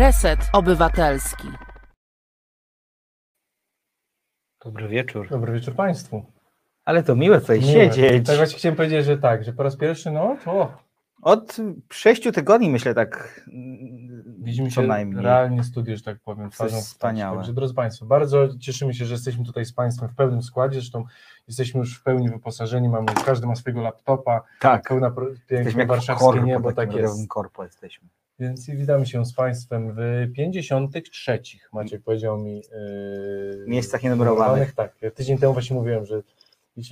Reset Obywatelski. Dobry wieczór. Dobry wieczór Państwu. Ale to miłe tutaj Miłe. siedzieć. Tak właśnie chciałem powiedzieć, że tak, że po raz pierwszy, no to Od sześciu tygodni myślę tak widzimy co się najmniej. realnie studię, że tak powiem, twarz. wspaniałe. Także drodzy Państwo, bardzo cieszymy się, że jesteśmy tutaj z Państwem w pełnym składzie, zresztą jesteśmy już w pełni wyposażeni, mamy, każdy ma swojego laptopa, Tak. pełna jak warszawskie korpo, niebo, tak jest. korpo jesteśmy. Więc witamy się z Państwem w 53. Maciek powiedział mi. Yy, Miejscach nienumerowanych. Tak, tydzień temu właśnie mówiłem, że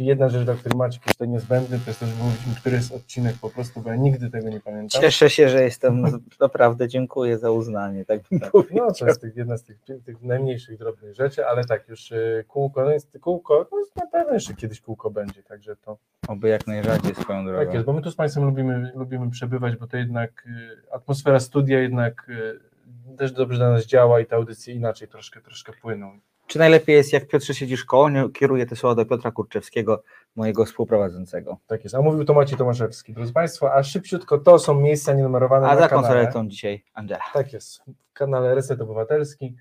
jedna rzecz, dla której Maciek jest tutaj niezbędny, to jest to, żeby mówić mi, który jest odcinek po prostu, bo ja nigdy tego nie pamiętam. Cieszę się, że jestem, naprawdę dziękuję za uznanie. Tak bym Tak, powiedział. no, to jest tych, jedna z tych, tych najmniejszych, drobnych rzeczy, ale tak, już y, kółko, no jest kółko, no jest na pewno jeszcze kiedyś kółko będzie, także to Oby jak najrzadziej swoją drogą. tak jest, bo my tu z Państwem lubimy, lubimy przebywać, bo to jednak y, atmosfera studia jednak y, też dobrze dla nas działa i te audycje inaczej troszkę, troszkę płyną. Czy najlepiej jest, jak Piotr siedzisz koło, nie kieruję te słowa do Piotra Kurczewskiego, mojego współprowadzącego. Tak jest, a mówił to Maciej Tomaszewski. Drodzy Państwo, a szybciutko to są miejsca nienumerowane A na za kanale. konsoletą dzisiaj Angela. Tak jest, w kanale Reset Obywatelski.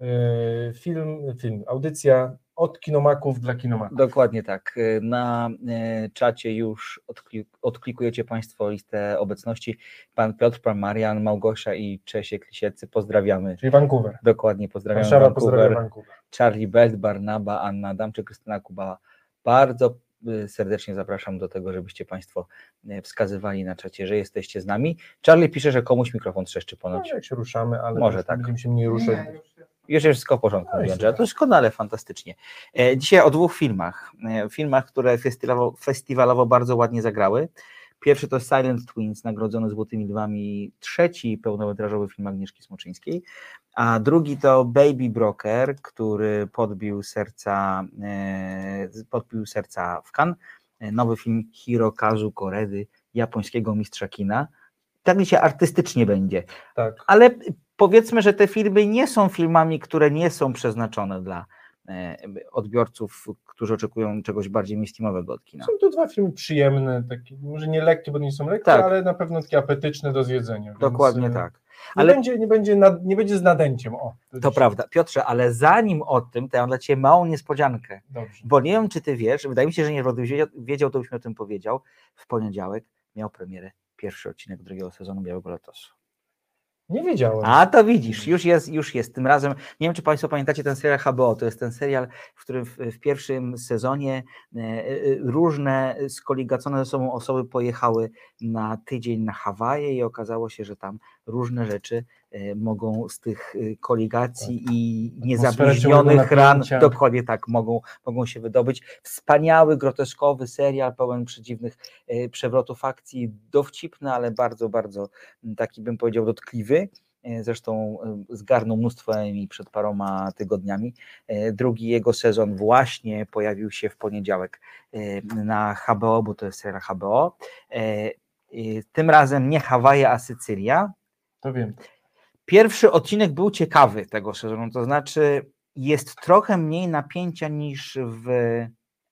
Yy, Film, film, audycja od kinomaków dla kinomaków. Dokładnie tak. Na e, czacie już odklik, odklikujecie Państwo listę obecności. Pan Piotr, pan Marian, Małgosia i Czesiek Lisieccy. Pozdrawiamy. Czyli Vancouver. Dokładnie pozdrawiamy Warszawa Vancouver, pozdrawia Vancouver. Charlie Belt, Barnaba, Anna Adamczyk, Krystyna Kubała. Bardzo y, serdecznie zapraszam do tego, żebyście Państwo e, wskazywali na czacie, że jesteście z nami. Charlie pisze, że komuś mikrofon trzeszczy No, ponoć. jak się ruszamy, ale Może tak. będziemy się mniej ruszać. Już jest wszystko w porządku, No. Angela. To doskonale, fantastycznie. E, Dzisiaj o dwóch filmach. E, Filmach, które festiwalowo, festiwalowo bardzo ładnie zagrały. Pierwszy to Silent Twins, nagrodzony Złotymi Lwami, trzeci pełnometrażowy film Agnieszki Smoczyńskiej, a drugi to Baby Broker, który podbił serca, e, podbił serca w Cannes. E, Nowy film Hirokazu Koredy, japońskiego mistrza kina. Tak dzisiaj artystycznie będzie Tak. ale powiedzmy, że te filmy nie są filmami, które nie są przeznaczone dla e, odbiorców, którzy oczekują czegoś bardziej mainstreamowego od kina. Są to dwa filmy przyjemne, takie, może nie lekkie, bo nie są lekkie, Tak. ale na pewno takie apetyczne do zjedzenia. Więc, Dokładnie e, tak. Nie, Ale będzie, nie, będzie nad, nie będzie z nadęciem. O, to prawda. Piotrze, ale zanim o tym, to ja mam dla Ciebie małą niespodziankę, Dobrze. bo nie wiem, czy Ty wiesz, wydaje mi się, że nie, gdybyś wiedział, wiedział, to byś mi o tym powiedział. W poniedziałek miał premierę pierwszy odcinek drugiego sezonu Białego Lotosu. Nie wiedziałem. A to widzisz, już jest, już jest. Tym razem, nie wiem czy Państwo pamiętacie ten serial HBO, to jest ten serial, w którym w, w pierwszym sezonie e, e, różne skoligacone ze sobą osoby pojechały na tydzień na Hawaje i okazało się, że tam różne rzeczy e, mogą z tych e, koligacji i Atmosfera niezabliźnionych ran, dokładnie tak, mogą, mogą się wydobyć. Wspaniały, groteskowy serial, pełen przedziwnych e, przewrotów akcji, dowcipny, ale bardzo, bardzo taki bym powiedział dotkliwy. Zresztą zgarnął mnóstwo Emmy przed paroma tygodniami. Drugi jego sezon właśnie pojawił się w poniedziałek na HBO, bo to jest serial HBO. Tym razem nie Hawaje, a Sycylia. To wiem. Pierwszy odcinek był ciekawy tego sezonu, to znaczy jest trochę mniej napięcia niż w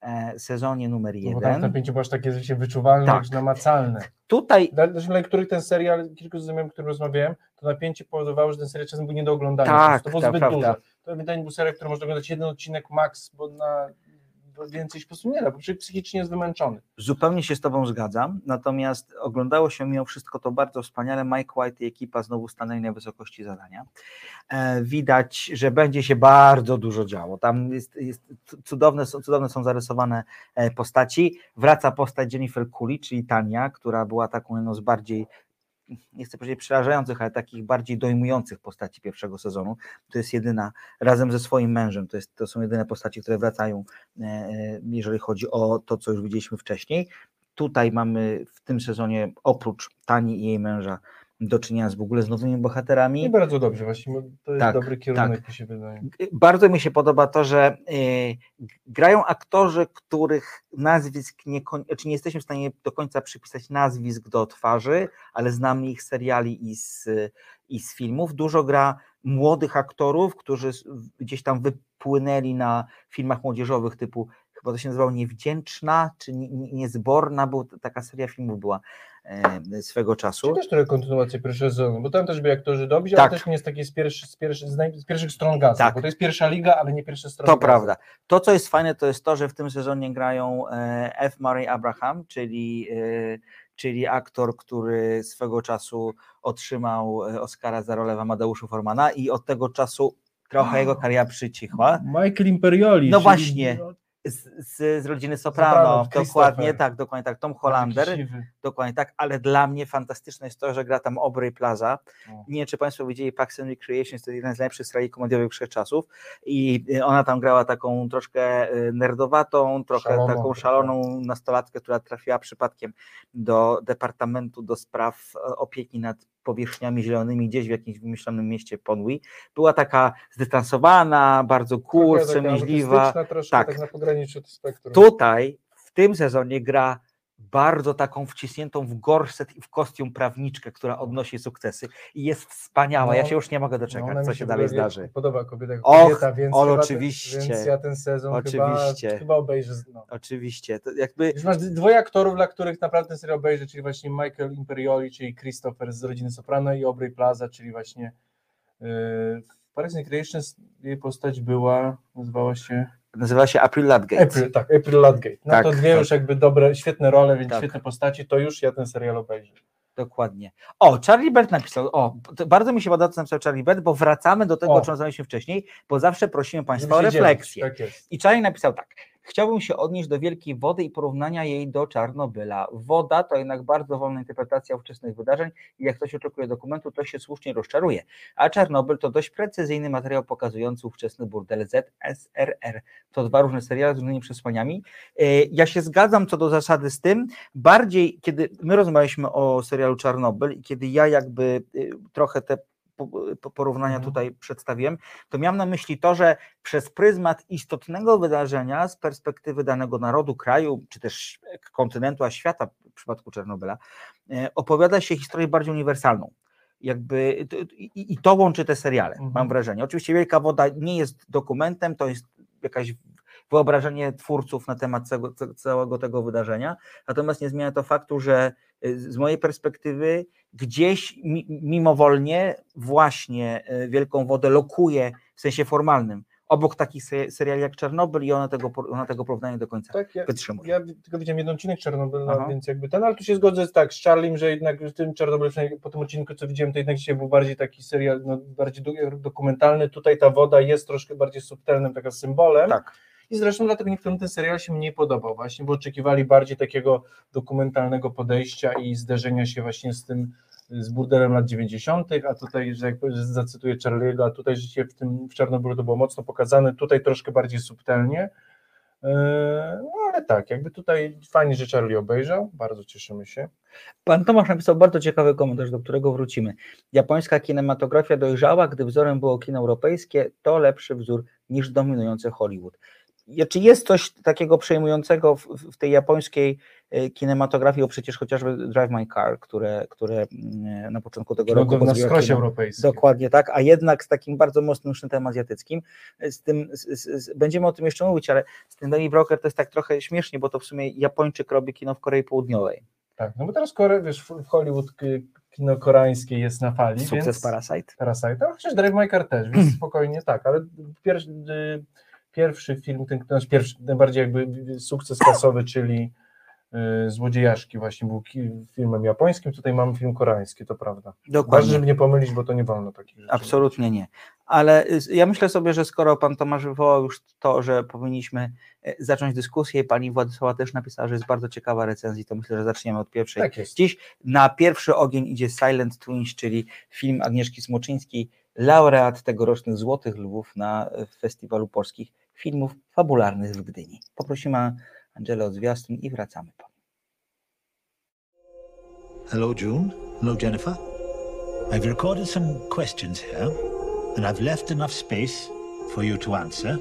e, sezonie numer No bo tam jeden. napięcie było aż takie rzeczywiście wyczuwalne, Tak. tak. namacalne. Tutaj Dla, dla których ten serial, kilku z znajomych, którym rozmawiałem, to napięcie powodowało, że ten serial czasem był nie do oglądania. Tak, to było to zbyt prawda. dużo. To ewidentnie był serial, który można oglądać jeden odcinek max, bo na więcej się po prostu nie da, bo człowiek psychicznie jest wymęczony. Zupełnie się z Tobą zgadzam, natomiast oglądało się mimo wszystko to bardzo wspaniale. Mike White i ekipa znowu stanęli na wysokości zadania. E, widać, że będzie się bardzo dużo działo. Tam jest, jest cudowne, cudowne są zarysowane e, postaci. Wraca postać Jennifer Cooley, czyli Tania, która była taką jedną z bardziej nie chcę powiedzieć przerażających, ale takich bardziej dojmujących postaci pierwszego sezonu. To jest jedyna, razem ze swoim mężem, to, jest, to są jedyne postaci, które wracają, e, e, jeżeli chodzi o to, co już widzieliśmy wcześniej. Tutaj mamy w tym sezonie, oprócz Tani i jej męża, do czynienia z w ogóle z nowymi bohaterami. I bardzo dobrze, właśnie to jest Tak, dobry kierunek, tak. mi się wydaje. Bardzo mi się podoba to, że y, grają aktorzy, których nazwisk nie, czy nie jesteśmy w stanie do końca przypisać nazwisk do twarzy, ale znamy ich seriali i z, i z filmów. Dużo gra młodych aktorów, którzy gdzieś tam wypłynęli na filmach młodzieżowych typu chyba to się nazywało Niewdzięczna, czy Nie- Nie- Niezborna, bo taka seria filmów była swego czasu. Czy też trochę kontynuacja pierwszego sezonu, bo tam też byli aktorzy dobrzy, Tak. ale też nie jest taki z, pierwszy, z, pierwszy, z, naj, z pierwszych stron gazu, Tak. bo to jest pierwsza liga, ale nie pierwsze strony To gazu. prawda. To, co jest fajne, to jest to, że w tym sezonie grają e, F. Murray Abraham, czyli, e, czyli aktor, który swego czasu otrzymał e, Oscara za rolę w Amadeuszu Formana i od tego czasu trochę jego kariera przycichła. Michael Imperioli. No właśnie. Z, z, z rodziny Soprano, Soprano, dokładnie tak, dokładnie tak. Tom Hollander, siwy. dokładnie tak, ale dla mnie fantastyczne jest to, że gra tam Aubrey Plaza. O. Nie wiem, czy Państwo widzieli Parks and Recreation, to jest jeden z najlepszych seriali komediowych wszechczasów i y, ona tam grała taką troszkę y, nerdowatą, trochę Szaloną taką szaloną nastolatkę, która trafiła przypadkiem do Departamentu do Spraw e, Opieki nad Powierzchniami Zielonymi gdzieś w jakimś wymyślonym mieście Podwój. Była taka zdystansowana, bardzo cool, wstrzemięźliwa. Tak. tak. na pograniczu spektrum. Tutaj w tym sezonie gra bardzo taką wcisniętą w gorset i w kostium prawniczkę, która odnosi sukcesy i jest wspaniała. Ja No, się już nie mogę No, doczekać, mi co się dalej zdarzy. Podoba kobieta, Och, kobieta więc, Ol, oczywiście. więc ja ten sezon Oczywiście. chyba, chyba obejrzę. No. Oczywiście, to jakby Już masz dwoje aktorów, dla których naprawdę ten serial obejrzę, czyli właśnie Michael Imperioli, czyli Christopher z rodziny Soprano i Aubrey Plaza, czyli właśnie yy, w Recreations jej postać była, nazywała się nazywa się April Ludgate. April, tak, April Ludgate. No Tak, to dwie tak. już jakby dobre, świetne role, więc Tak. świetne postaci, to już ja ten serial obejrzę. Dokładnie. O, Charlie Bert napisał, o, bardzo mi się podoba, co napisał Charlie Bert, bo wracamy do tego, O. czym rozmawialiśmy wcześniej, bo zawsze prosimy Państwa o się dzielić, refleksję. Tak. I Charlie napisał tak. Chciałbym się odnieść do Wielkiej Wody i porównania jej do Czarnobyla. Woda to jednak bardzo wolna interpretacja ówczesnych wydarzeń i jak ktoś oczekuje dokumentu, to się słusznie rozczaruje. A Czarnobyl to dość precyzyjny materiał pokazujący ówczesny burdel ZSRR. To dwa różne seriale z różnymi przesłaniami. E, Ja się zgadzam co do zasady z tym. Bardziej, kiedy my rozmawialiśmy o serialu Czarnobyl i kiedy ja jakby y, trochę te porównania Mhm. tutaj przedstawiłem, to miałem na myśli to, że przez pryzmat istotnego wydarzenia z perspektywy danego narodu, kraju, czy też kontynentu, a świata w przypadku Czarnobyla, e, opowiada się historię bardziej uniwersalną. Jakby i, I to łączy te seriale, Mhm. mam wrażenie. Oczywiście Wielka Woda nie jest dokumentem, to jest jakaś wyobrażenie twórców na temat całego, całego tego wydarzenia, natomiast nie zmienia to faktu, że y, z mojej perspektywy gdzieś mi, mimowolnie właśnie y, Wielką Wodę lokuje w sensie formalnym obok takich se- seriali jak Czarnobyl i ona tego, ona tego porównania do końca Tak, ja, wytrzymuje. ja tylko widziałem jeden odcinek Czarnobyla, Aha. więc jakby ten, ale tu się zgodzę z, tak, z Charliem, że jednak w tym Czarnobylu, przynajmniej po tym odcinku, co widziałem, to jednak dzisiaj był bardziej taki serial, no, bardziej do, dokumentalny. Tutaj ta woda jest troszkę bardziej subtelnym takim symbolem. Tak. I zresztą dlatego niektórym ten serial się mniej podobał, właśnie, bo oczekiwali bardziej takiego dokumentalnego podejścia i zderzenia się właśnie z tym, z burdelem lat 90., a tutaj, że jak zacytuję Charlie'ego, a tutaj życie w tym w Czarnobylu to było mocno pokazane, tutaj troszkę bardziej subtelnie. Eee, No ale tak, jakby tutaj fajnie, że Charlie obejrzał, bardzo cieszymy się. Pan Tomasz napisał bardzo ciekawy komentarz, do którego wrócimy. Japońska kinematografia dojrzała, gdy wzorem było kino europejskie, to lepszy wzór niż dominujący Hollywood. Czy jest coś takiego przejmującego w, w tej japońskiej e, kinematografii, bo przecież chociażby Drive My Car, które, które mm, na początku tego No, roku na skrosie europejskim. Dokładnie tak, a jednak z takim bardzo mocnym sznytem azjatyckim. Z tym, z, z, będziemy o tym jeszcze mówić, ale z tym Danny Broker to jest tak trochę śmiesznie, bo to w sumie Japończyk robi kino w Korei Południowej. Tak, no bo teraz Kore, wiesz, w Hollywood kino koreańskie jest na fali, Sukces więc... Parasite. Parasite, a chociaż Drive My Car też, więc spokojnie tak, ale pierwszy, y, pierwszy film, ten nasz pierwszy, najbardziej jakby sukces kasowy, czyli y, Złodziejaszki właśnie był filmem japońskim, tutaj mamy film koreański, to prawda. Ważne, Dokładnie. żeby nie pomylić, bo to nie wolno takich rzeczy. Absolutnie nie. Ale y, ja myślę sobie, że skoro pan Tomasz wywołał już to, że powinniśmy e, zacząć dyskusję, pani Władysława też napisała, że jest bardzo ciekawa recenzja, to myślę, że zaczniemy od pierwszej. Tak jest. Dziś na pierwszy ogień idzie Silent Twins, czyli film Agnieszki Smoczyńskiej, laureat tegorocznych Złotych Lwów na e, Festiwalu Polskich Filmów Fabularnych w Gdyni. Poprosimy Angelę o zwiastun i wracamy po. Hello, June. Hello, Jennifer. I've recorded some questions here, and I've left enough space for you to answer.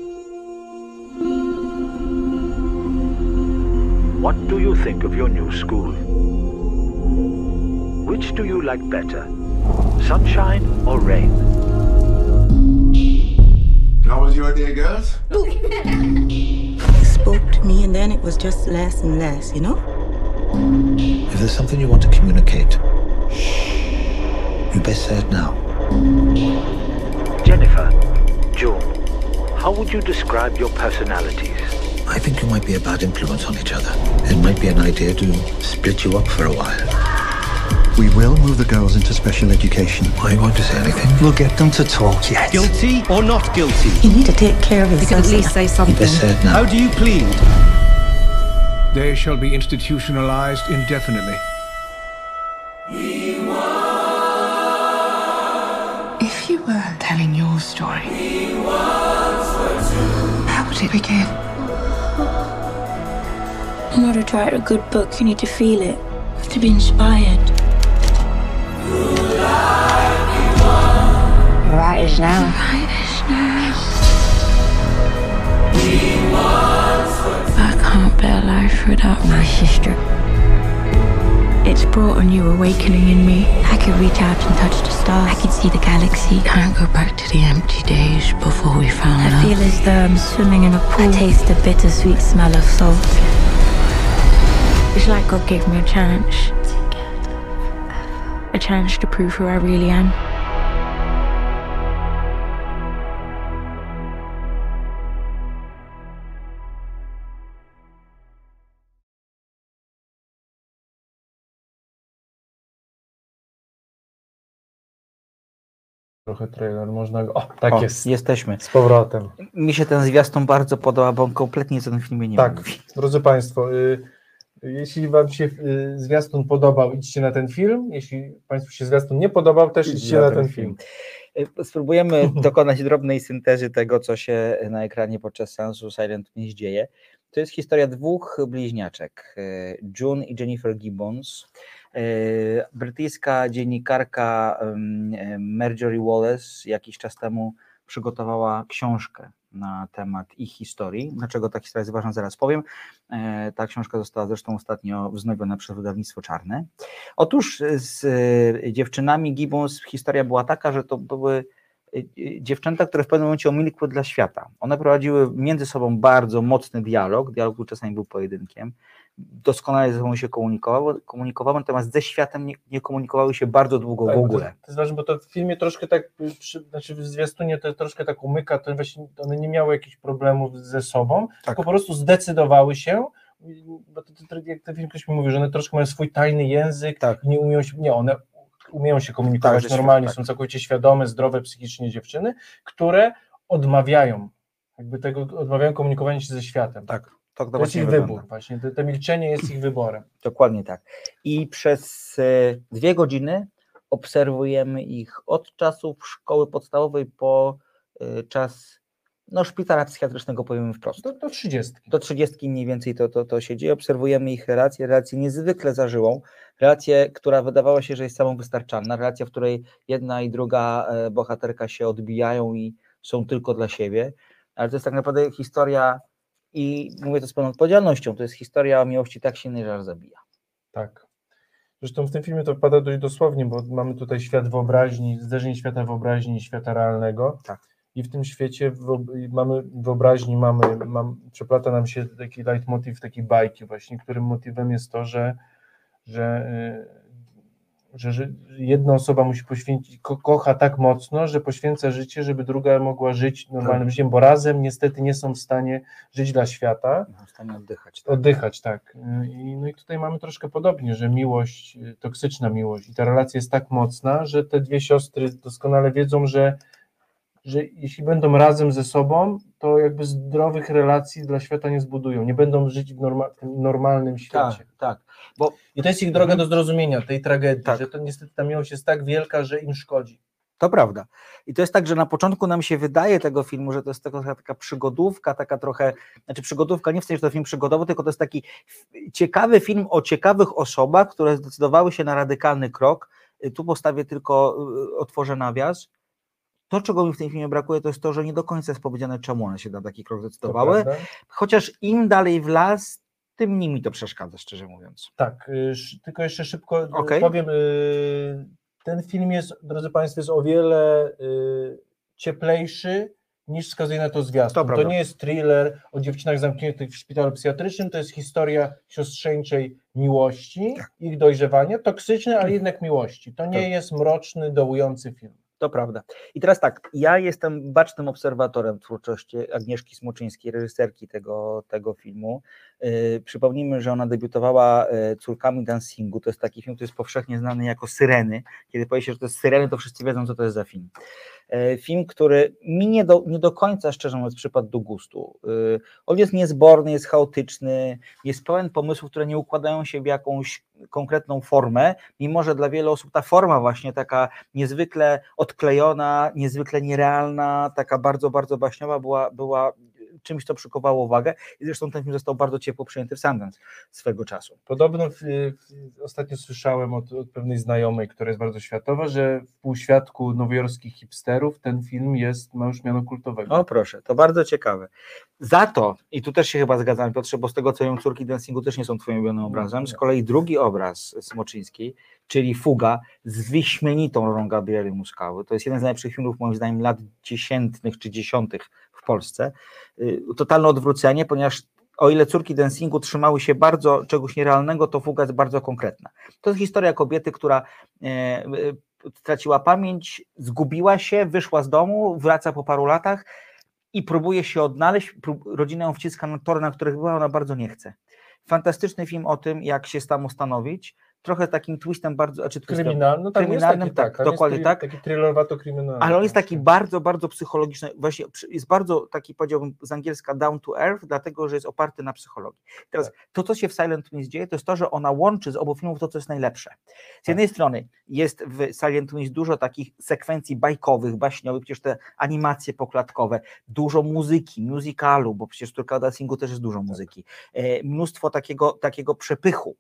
What do you think of your new school? Which do you like better? Sunshine or rain? How was your day, girls? He spoke to me, and then it was just less and less, you know? If there's something you want to communicate, you best say it now. Jennifer, June, how would you describe your personalities? I think you might be a bad influence on each other. It might be an idea to split you up for a while. We will move the girls into special education. Why you want to say anything? We'll get them to talk, yes. Guilty or not guilty? You need to take care of You can at least say something. best say it. How do you plead? They shall be institutionalized indefinitely. If you were telling your story, how would it begin? In order to write a good book, you need to feel it, to be inspired. Writers now. Writers now. I can't bear life without my sister. It's brought a new awakening in me. I could reach out and touch the stars. I could see the galaxy. Can't go back to the empty days before we found I love. feel as though I'm swimming in a pool. I taste the bittersweet smell of salt. It's like God gave me a chance. A chance to prove who I really am. Trochę trailer, można go... O, tak O, jest. Jesteśmy. Z powrotem. Mi się ten zwiastun bardzo podoba, bo on kompletnie o tym filmie nie Tak, mówi. drodzy Państwo, y, jeśli Wam się y, zwiastun podobał, idźcie na ten film. Jeśli Państwu się zwiastun nie podobał, też idźcie na ten film. Y, Spróbujemy dokonać drobnej syntezy tego, co się na ekranie podczas seansu Silent Miss dzieje. To jest historia dwóch bliźniaczek, y, June i Jennifer Gibbons. Brytyjska dziennikarka Marjorie Wallace jakiś czas temu przygotowała książkę na temat ich historii. Dlaczego ta historia jest ważna, zaraz powiem. E, Ta książka została zresztą ostatnio wznowiona przez wydawnictwo Czarne. Otóż z y, dziewczynami Gibbons historia była taka, że to były y, dziewczęta, które w pewnym momencie omilkły dla świata. One prowadziły między sobą bardzo mocny dialog, dialog czasami był pojedynkiem, doskonale ze sobą się komunikowały, komunikowały natomiast ze światem nie, nie komunikowały się bardzo długo Tak, w ogóle. To, to jest ważne, bo to w filmie troszkę tak, przy, znaczy w zwiastunie to troszkę tak umyka, to właśnie one nie miały jakichś problemów ze sobą, Tak. tylko po prostu zdecydowały się, bo to, to, to, jak ten film ktoś mi mówi, że one troszkę mają swój tajny język, Tak. nie umieją się, nie, one umieją się komunikować Tak, normalnie, światem, są całkowicie świadome, zdrowe psychicznie dziewczyny, które odmawiają, jakby tego, odmawiają komunikowania się ze światem. Tak, tak to To jest ich wygląda. wybór, właśnie, to, to milczenie jest ich wyborem. Dokładnie tak. I przez e, dwie godziny obserwujemy ich od czasów szkoły podstawowej po e, czas no, szpitala psychiatrycznego, powiemy wprost. Do, do 30. Do 30 mniej więcej to, to, to się dzieje. Obserwujemy ich relacje, relację niezwykle zażyłą, relację, która wydawała się, że jest samowystarczalna, relacja, w której jedna i druga e, bohaterka się odbijają i są tylko dla siebie, ale to jest tak naprawdę historia i mówię to z pełną odpowiedzialnością, to jest historia o miłości tak silnej, że aż zabija. Tak. Zresztą w tym filmie to wpada dość dosłownie, bo mamy tutaj świat wyobraźni, zderzenie świata wyobraźni i świata realnego. Tak. I w tym świecie mamy wyobraźni, mamy, mam, przeplata nam się taki leitmotiv takiej bajki właśnie, którym motywem jest to, że, że, y, że, że jedna osoba musi poświęcić, ko, kocha tak mocno, że poświęca życie, żeby druga mogła żyć normalnym Tak. życiem, bo razem niestety nie są w stanie żyć dla świata. W stanie oddychać. Tak. Oddychać, tak. I, no i tutaj mamy troszkę podobnie, że miłość, y, toksyczna miłość i ta relacja jest tak mocna, że te dwie siostry doskonale wiedzą, że, że jeśli będą razem ze sobą, to jakby zdrowych relacji dla świata nie zbudują, nie będą żyć w norma, normalnym Tak, świecie. tak. Bo I to jest ich droga do zrozumienia tej tragedii, Tak. że to niestety ta miłość jest tak wielka, że im szkodzi. To prawda. I to jest tak, że na początku nam się wydaje tego filmu, że to jest taka, taka przygodówka, taka trochę, znaczy przygodówka nie w sensie, że to film przygodowy, tylko to jest taki ciekawy film o ciekawych osobach, które zdecydowały się na radykalny krok. Tu postawię tylko, y, otworzę nawias. To, czego mi w tym filmie brakuje, to jest to, że nie do końca jest powiedziane, czemu one się na taki krok zdecydowały. Chociaż im dalej w las, tym mniej mi to przeszkadza, szczerze mówiąc. Tak, tylko jeszcze szybko y, Okej. powiem. y, Ten film jest, drodzy Państwo, jest o wiele y, cieplejszy niż wskazuje na to zwiastun. To To, nie jest thriller o dziewczynach zamkniętych w szpitalu psychiatrycznym, to jest historia siostrzeńczej miłości, ich dojrzewania, toksycznej, ale jednak miłości. To nie Tak. jest mroczny, dołujący film. To prawda. I teraz tak, ja jestem bacznym obserwatorem twórczości Agnieszki Smoczyńskiej, reżyserki tego, tego filmu. Yy, przypomnijmy, że ona debiutowała yy, Córkami Dancingu. To jest taki film, który jest powszechnie znany jako Syreny. Kiedy powie się, że to jest Syreny, to wszyscy wiedzą, co to jest za film. Yy, film, który mi nie do, nie do końca, szczerze mówiąc, przypadł do gustu. Yy, on jest niezborny, jest chaotyczny, jest pełen pomysłów, które nie układają się w jakąś konkretną formę, mimo że dla wielu osób ta forma właśnie taka niezwykle odklejona, niezwykle nierealna, taka bardzo, bardzo baśniowa była, była czymś, co przykowało uwagę i zresztą ten film został bardzo ciepło przyjęty w Sundance swego czasu. Podobno w, w, ostatnio słyszałem od, od pewnej znajomej, która jest bardzo światowa, że w półświadku nowojorskich hipsterów ten film jest, ma już miano kultowego. O proszę, to bardzo ciekawe. Za to, i tu też się chyba zgadzam Piotrze, bo z tego co wiem, Córki Dancingu też nie są twoim ulubionym obrazem, z kolei drugi obraz Smoczyńskiej, czyli Fuga z wyśmienitą rolą Gabrieli Muskały, to jest jeden z najlepszych filmów moim zdaniem lat dziesiętnych czy dziesiątych w Polsce. Y, Totalne odwrócenie, ponieważ o ile córki dancingu trzymały się bardzo czegoś nierealnego, to fuga jest bardzo konkretna. To jest historia kobiety, która e, e, straciła pamięć, zgubiła się, wyszła z domu, wraca po paru latach i próbuje się odnaleźć. Rodzina ją wciska na tory, na których była, ona bardzo nie chce. Fantastyczny film o tym, jak się samostanowić. Trochę takim twistem bardzo. Znaczy twistem, Kryminalny, no tak, kryminalnym, jest taki, tak, tak, dokładnie tak. Taki thrillerwato-kryminalny. Ale on jest tak. taki bardzo, bardzo psychologiczny, właśnie jest bardzo taki, powiedziałbym z angielska down to earth, dlatego, że jest oparty na psychologii. Teraz Tak. to, co się w Silent Wings dzieje, to jest to, że ona łączy z obu filmów to, co jest najlepsze. Tak. Z jednej strony jest w Silent Wings dużo takich sekwencji bajkowych, baśniowych, przecież te animacje poklatkowe, dużo muzyki, musicalu, bo przecież w Turka Dancingu też jest dużo muzyki, e, mnóstwo takiego, takiego przepychu,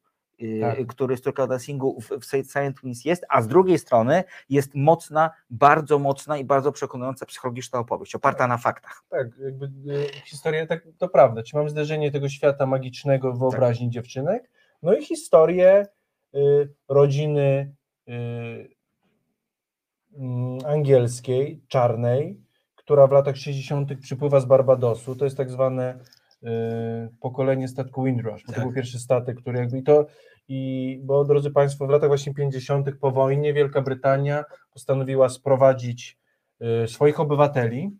Tak. który z Turka Dancingu w, Silent Wings jest, a z drugiej strony jest mocna, bardzo mocna i bardzo przekonująca psychologiczna opowieść, oparta na faktach. Tak, jakby y, historia, tak, to prawda. Czy mamy zderzenie tego świata magicznego w wyobraźni Tak. dziewczynek, no i historię y, rodziny y, mm, angielskiej, czarnej, która w latach 60. przypływa z Barbadosu. To jest tak zwane y, pokolenie statku Windrush, bo to Tak. był pierwszy statek, który jakby i to i bo drodzy Państwo, w latach właśnie 50. po wojnie Wielka Brytania postanowiła sprowadzić y, swoich obywateli,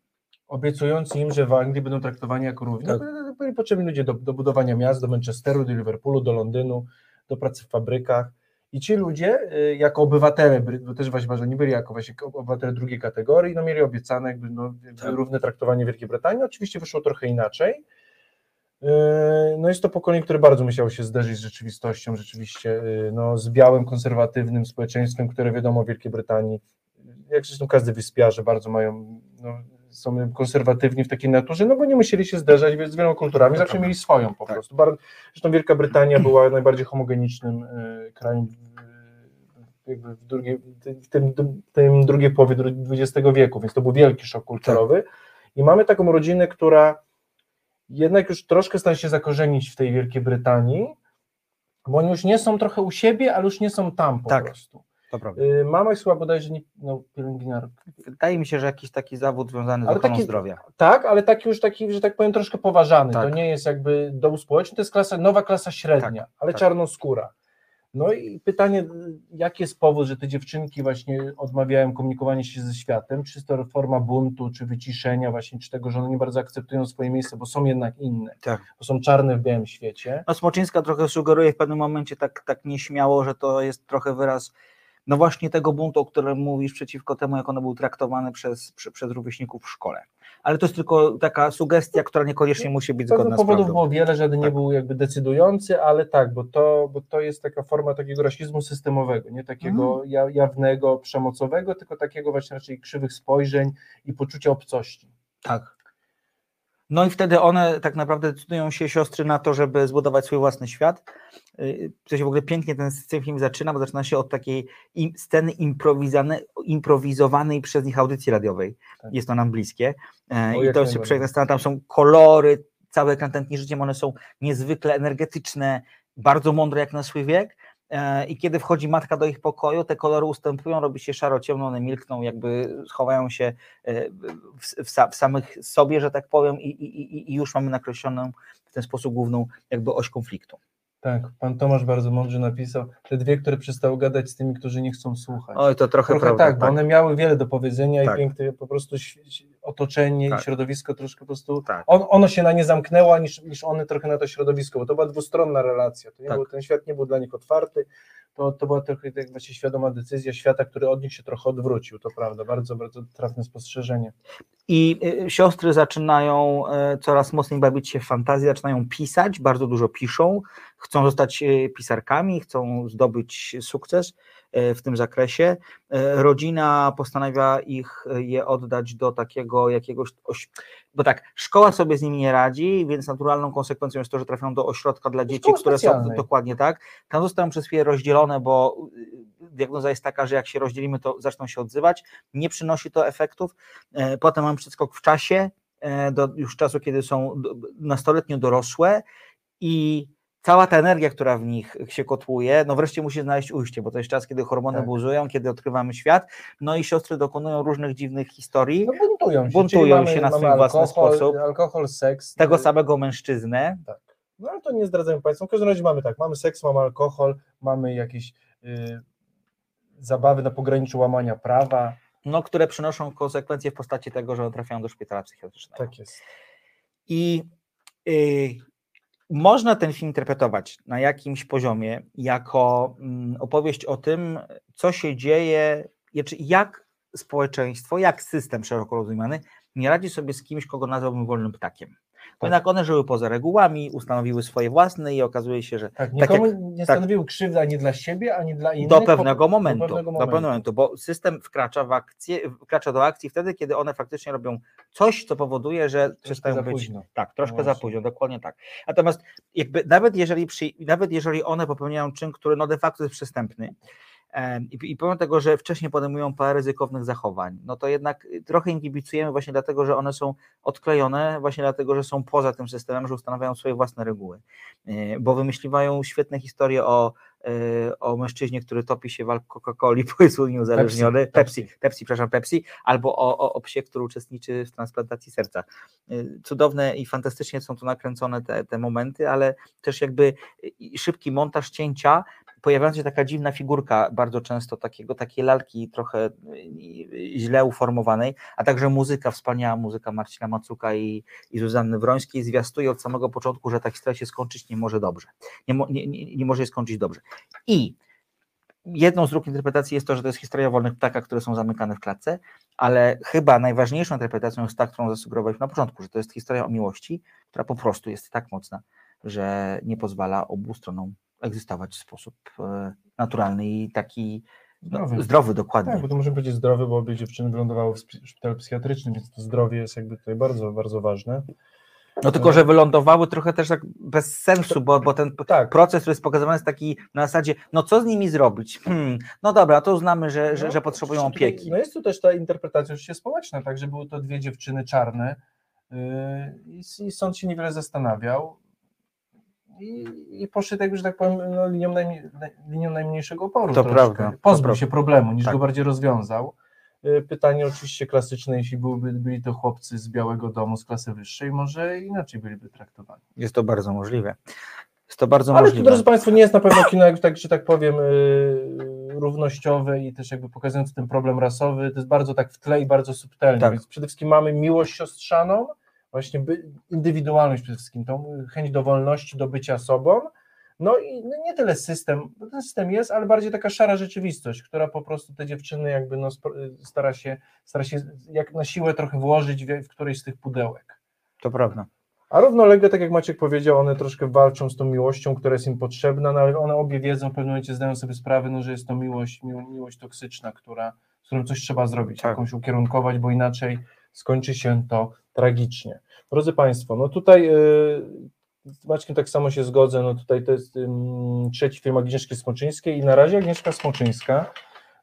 obiecując im, że w Anglii będą traktowani jako równi. Tak. No, Byli potrzebni ludzie do, do budowania miast, do Manchesteru, do Liverpoolu, do Londynu, do pracy w fabrykach. I ci ludzie, y, jako obywatele, bo też właśnie nie byli jako właśnie obywatele drugiej kategorii, no mieli obiecane jakby, no, Tak. równe traktowanie Wielkiej Brytanii. Oczywiście wyszło trochę inaczej. Y, No jest to pokolenie, które bardzo musiało się zderzyć z rzeczywistością, rzeczywiście y, no, z białym, konserwatywnym społeczeństwem, które wiadomo w Wielkiej Brytanii, jak zresztą każdy wyspiarze bardzo mają, no, są konserwatywni w takiej naturze, no bo nie musieli się zderzać z wieloma kulturami, zawsze mieli swoją po Tak. prostu. Bar- Zresztą Wielka Brytania była najbardziej homogenicznym y, krajem jakby w, drugiej, w tym, tym, tym drugiej połowie XX wieku, więc to był wielki szok kulturowy. I mamy taką rodzinę, która jednak już troszkę stara się zakorzenić w tej Wielkiej Brytanii, bo oni już nie są trochę u siebie, ale już nie są tam po Tak. prostu. To prawda. Y, Mama jest chyba bodajże nie, no, pielęgniarka. Wydaje mi się, że jakiś taki zawód związany z Ale ochroną taki- zdrowia. Tak, ale taki już taki, że tak powiem, troszkę poważany. Tak. To nie jest jakby dom społeczny, to jest klasa, nowa klasa średnia, Tak, ale tak. czarnoskóra. No i pytanie, jaki jest powód, że te dziewczynki właśnie odmawiają komunikowania się ze światem? Czy to forma buntu, czy wyciszenia właśnie, czy tego, że one nie bardzo akceptują swoje miejsce, bo są jednak inne, Tak. bo są czarne w białym świecie. No Smoczyńska trochę sugeruje w pewnym momencie tak, tak nieśmiało, że to jest trochę wyraz no właśnie tego buntu, o którym mówisz przeciwko temu, jak one były traktowane przez, przy, przez rówieśników w szkole. Ale to jest tylko taka sugestia, która niekoniecznie musi być zgodna z powodów było wiele, żaden nie Tak. był jakby decydujący, ale tak, bo to, bo to jest taka forma takiego rasizmu systemowego, nie takiego Mhm. ja- jawnego, przemocowego, tylko takiego właśnie raczej krzywych spojrzeń i poczucia obcości. Tak. No i wtedy one tak naprawdę decydują się siostry na to, żeby zbudować swój własny świat. Yy, To się w ogóle pięknie ten, film zaczyna, bo zaczyna się od takiej im, sceny improwizowanej przez nich audycji radiowej. Tak. Jest to nam bliskie. E, O, I jak to przepiękna scena, tam są kolory, cały ekran życiem, one są niezwykle energetyczne, bardzo mądre jak na swój wiek. E, i kiedy wchodzi matka do ich pokoju, te kolory ustępują, robi się szaro-ciemno, one milkną, jakby schowają się e, w, w, w samych sobie, że tak powiem, i, i, i- już mamy nakreśloną w ten sposób główną jakby oś konfliktu. Tak, pan Tomasz bardzo mądrze napisał, te dwie, które przestały gadać z tymi, którzy nie chcą słuchać. Oj, to trochę, Trochę prawda, tak, bo one miały wiele do powiedzenia Tak. i piękne po prostu otoczenie Tak. i środowisko troszkę po prostu, Tak. on, ono się na nie zamknęło, niż, niż one trochę na to środowisko, bo to była dwustronna relacja, to nie Tak. był, ten świat nie był dla nich otwarty, to, to była trochę tak właśnie świadoma decyzja świata, który od nich się trochę odwrócił, to prawda, bardzo, bardzo trafne spostrzeżenie. I y, siostry zaczynają y, coraz mocniej bawić się w fantazję, zaczynają pisać, bardzo dużo piszą, chcą zostać y, pisarkami, chcą zdobyć sukces y, w tym zakresie. Y, Rodzina postanawia ich y, je oddać do takiego jakiegoś, oś- bo tak, szkoła sobie z nimi nie radzi, więc naturalną konsekwencją jest to, że trafią do ośrodka dla dzieci, które są dokładnie tak. Tam zostają przez chwilę rozdzielone, bo diagnoza jest taka, że jak się rozdzielimy, to zaczną się odzywać. Nie przynosi to efektów. E, Potem mamy przeskok w czasie, e, do już czasu, kiedy są nastoletnio dorosłe i cała ta energia, która w nich się kotłuje, no wreszcie musi znaleźć ujście, bo to jest czas, kiedy hormony Tak. buzują, kiedy odkrywamy świat, no i siostry dokonują różnych dziwnych historii, No buntują się, Buntują mamy, się na swój własny alkohol, sposób. alkohol, seks. tego y, samego mężczyznę, Tak. No ale to nie zdradzamy Państwu. W każdym razie mamy tak, mamy seks, mamy alkohol, mamy jakieś y, zabawy na pograniczu łamania prawa. no, które przynoszą konsekwencje w postaci tego, że trafiają do szpitala psychiatrycznego. Tak jest. I y, można ten film interpretować na jakimś poziomie jako mm, opowieść o tym, co się dzieje, znaczy jak społeczeństwo, jak system szeroko rozumiany nie radzi sobie z kimś, kogo nazwałbym wolnym ptakiem. Tak. jednak one żyły poza regułami, ustanowiły swoje własne i okazuje się, że Tak, Tak nikomu jak- nie tak. stanowiły krzywdy ani dla siebie, ani dla innych. do po- pewnego momentu, Do pewnego do momentu. pewnego momentu, bo system wkracza w akcję, wkracza do akcji wtedy, kiedy one faktycznie robią coś, co powoduje, że przestają za być. późno. Tak, troszkę No za późno, dokładnie tak. Natomiast jakby nawet jeżeli, przy, nawet jeżeli one popełniają czyn, który no de facto jest przestępny, i, i pomimo tego, że wcześniej podejmują parę ryzykownych zachowań, no to jednak y, trochę im kibicujemy właśnie dlatego, że one są odklejone, właśnie dlatego, że są poza tym systemem, że ustanawiają swoje własne reguły, Y, bo wymyśliwają świetne historie o, y, o mężczyźnie, który topi się w Coca-Coli, bo jest uniezależniony, Pepsi, Pepsi, Pepsi. Pepsi, przepraszam, Pepsi, albo o, o, o psie, który uczestniczy w transplantacji serca. Cudowne i fantastycznie są tu nakręcone te, te momenty, ale też jakby szybki montaż cięcia, pojawiająca się taka dziwna figurka, bardzo często takiego, takiej lalki trochę źle uformowanej, a także muzyka, wspaniała muzyka Marcina Macuka i, i Zuzanny Wrońskiej zwiastuje od samego początku, że ta historia się skończyć nie może dobrze. Nie, mo, nie, nie, nie może się skończyć dobrze. I jedną z dróg interpretacji jest to, że to jest historia wolnych ptakach, które są zamykane w klatce, ale chyba najważniejszą interpretacją jest ta, którą zasugerowaliśmy na początku, że to jest historia o miłości, która po prostu jest tak mocna, że nie pozwala obu stronom egzystować w sposób e, naturalny i taki no, Zdrowy. zdrowy, dokładnie. Tak, bo to możemy powiedzieć zdrowy, bo obie dziewczyny wylądowały w szpitalu psychiatrycznym, więc to zdrowie jest jakby tutaj bardzo, bardzo ważne. No tylko, że wylądowały trochę też tak bez sensu, bo, bo ten Tak. proces, który jest pokazywany jest taki na zasadzie, no co z nimi zrobić? Hmm, no dobra, to uznamy, że, że, No, że potrzebują opieki. No jest tu też ta interpretacja oczywiście społeczna, tak, że były to dwie dziewczyny czarne yy, i sąd się niewiele zastanawiał i, i poszedł, jak, że tak powiem, no, linią, najmniej, linią najmniejszego oporu. To troszkę. prawda, to Pozbył prawda. się problemu, niż Tak. go bardziej rozwiązał. Yy, Pytanie oczywiście klasyczne, jeśli byłyby, byli to chłopcy z Białego Domu, z klasy wyższej, może inaczej byliby traktowani. Jest to bardzo możliwe. Jest to bardzo Ale to, możliwe. drodzy Państwo, nie jest na pewno kino, tak, że tak powiem, yy, równościowe i też jakby pokazując ten problem rasowy, to jest bardzo tak w tle i bardzo subtelne, Tak. więc przede wszystkim mamy miłość siostrzaną, właśnie indywidualność przede wszystkim, tą chęć do wolności, do bycia sobą, no i no nie tyle system, bo ten system jest, ale bardziej taka szara rzeczywistość, która po prostu te dziewczyny jakby no, stara się, stara się jak na siłę trochę włożyć w, w którejś z tych pudełek. To prawda. A równolegle, tak jak Maciek powiedział, one troszkę walczą z tą miłością, która jest im potrzebna, no ale one obie wiedzą, w pewnym momencie zdają sobie sprawę, no, że jest to miłość, miło, miłość toksyczna, która, z którą coś trzeba zrobić, Tak. jakąś ukierunkować, bo inaczej skończy się to tragicznie. Drodzy Państwo, no tutaj yy, z Maćkiem tak samo się zgodzę, no tutaj to jest ym, trzeci film Agnieszki Smoczyńskiej i na razie Agnieszka Smoczyńska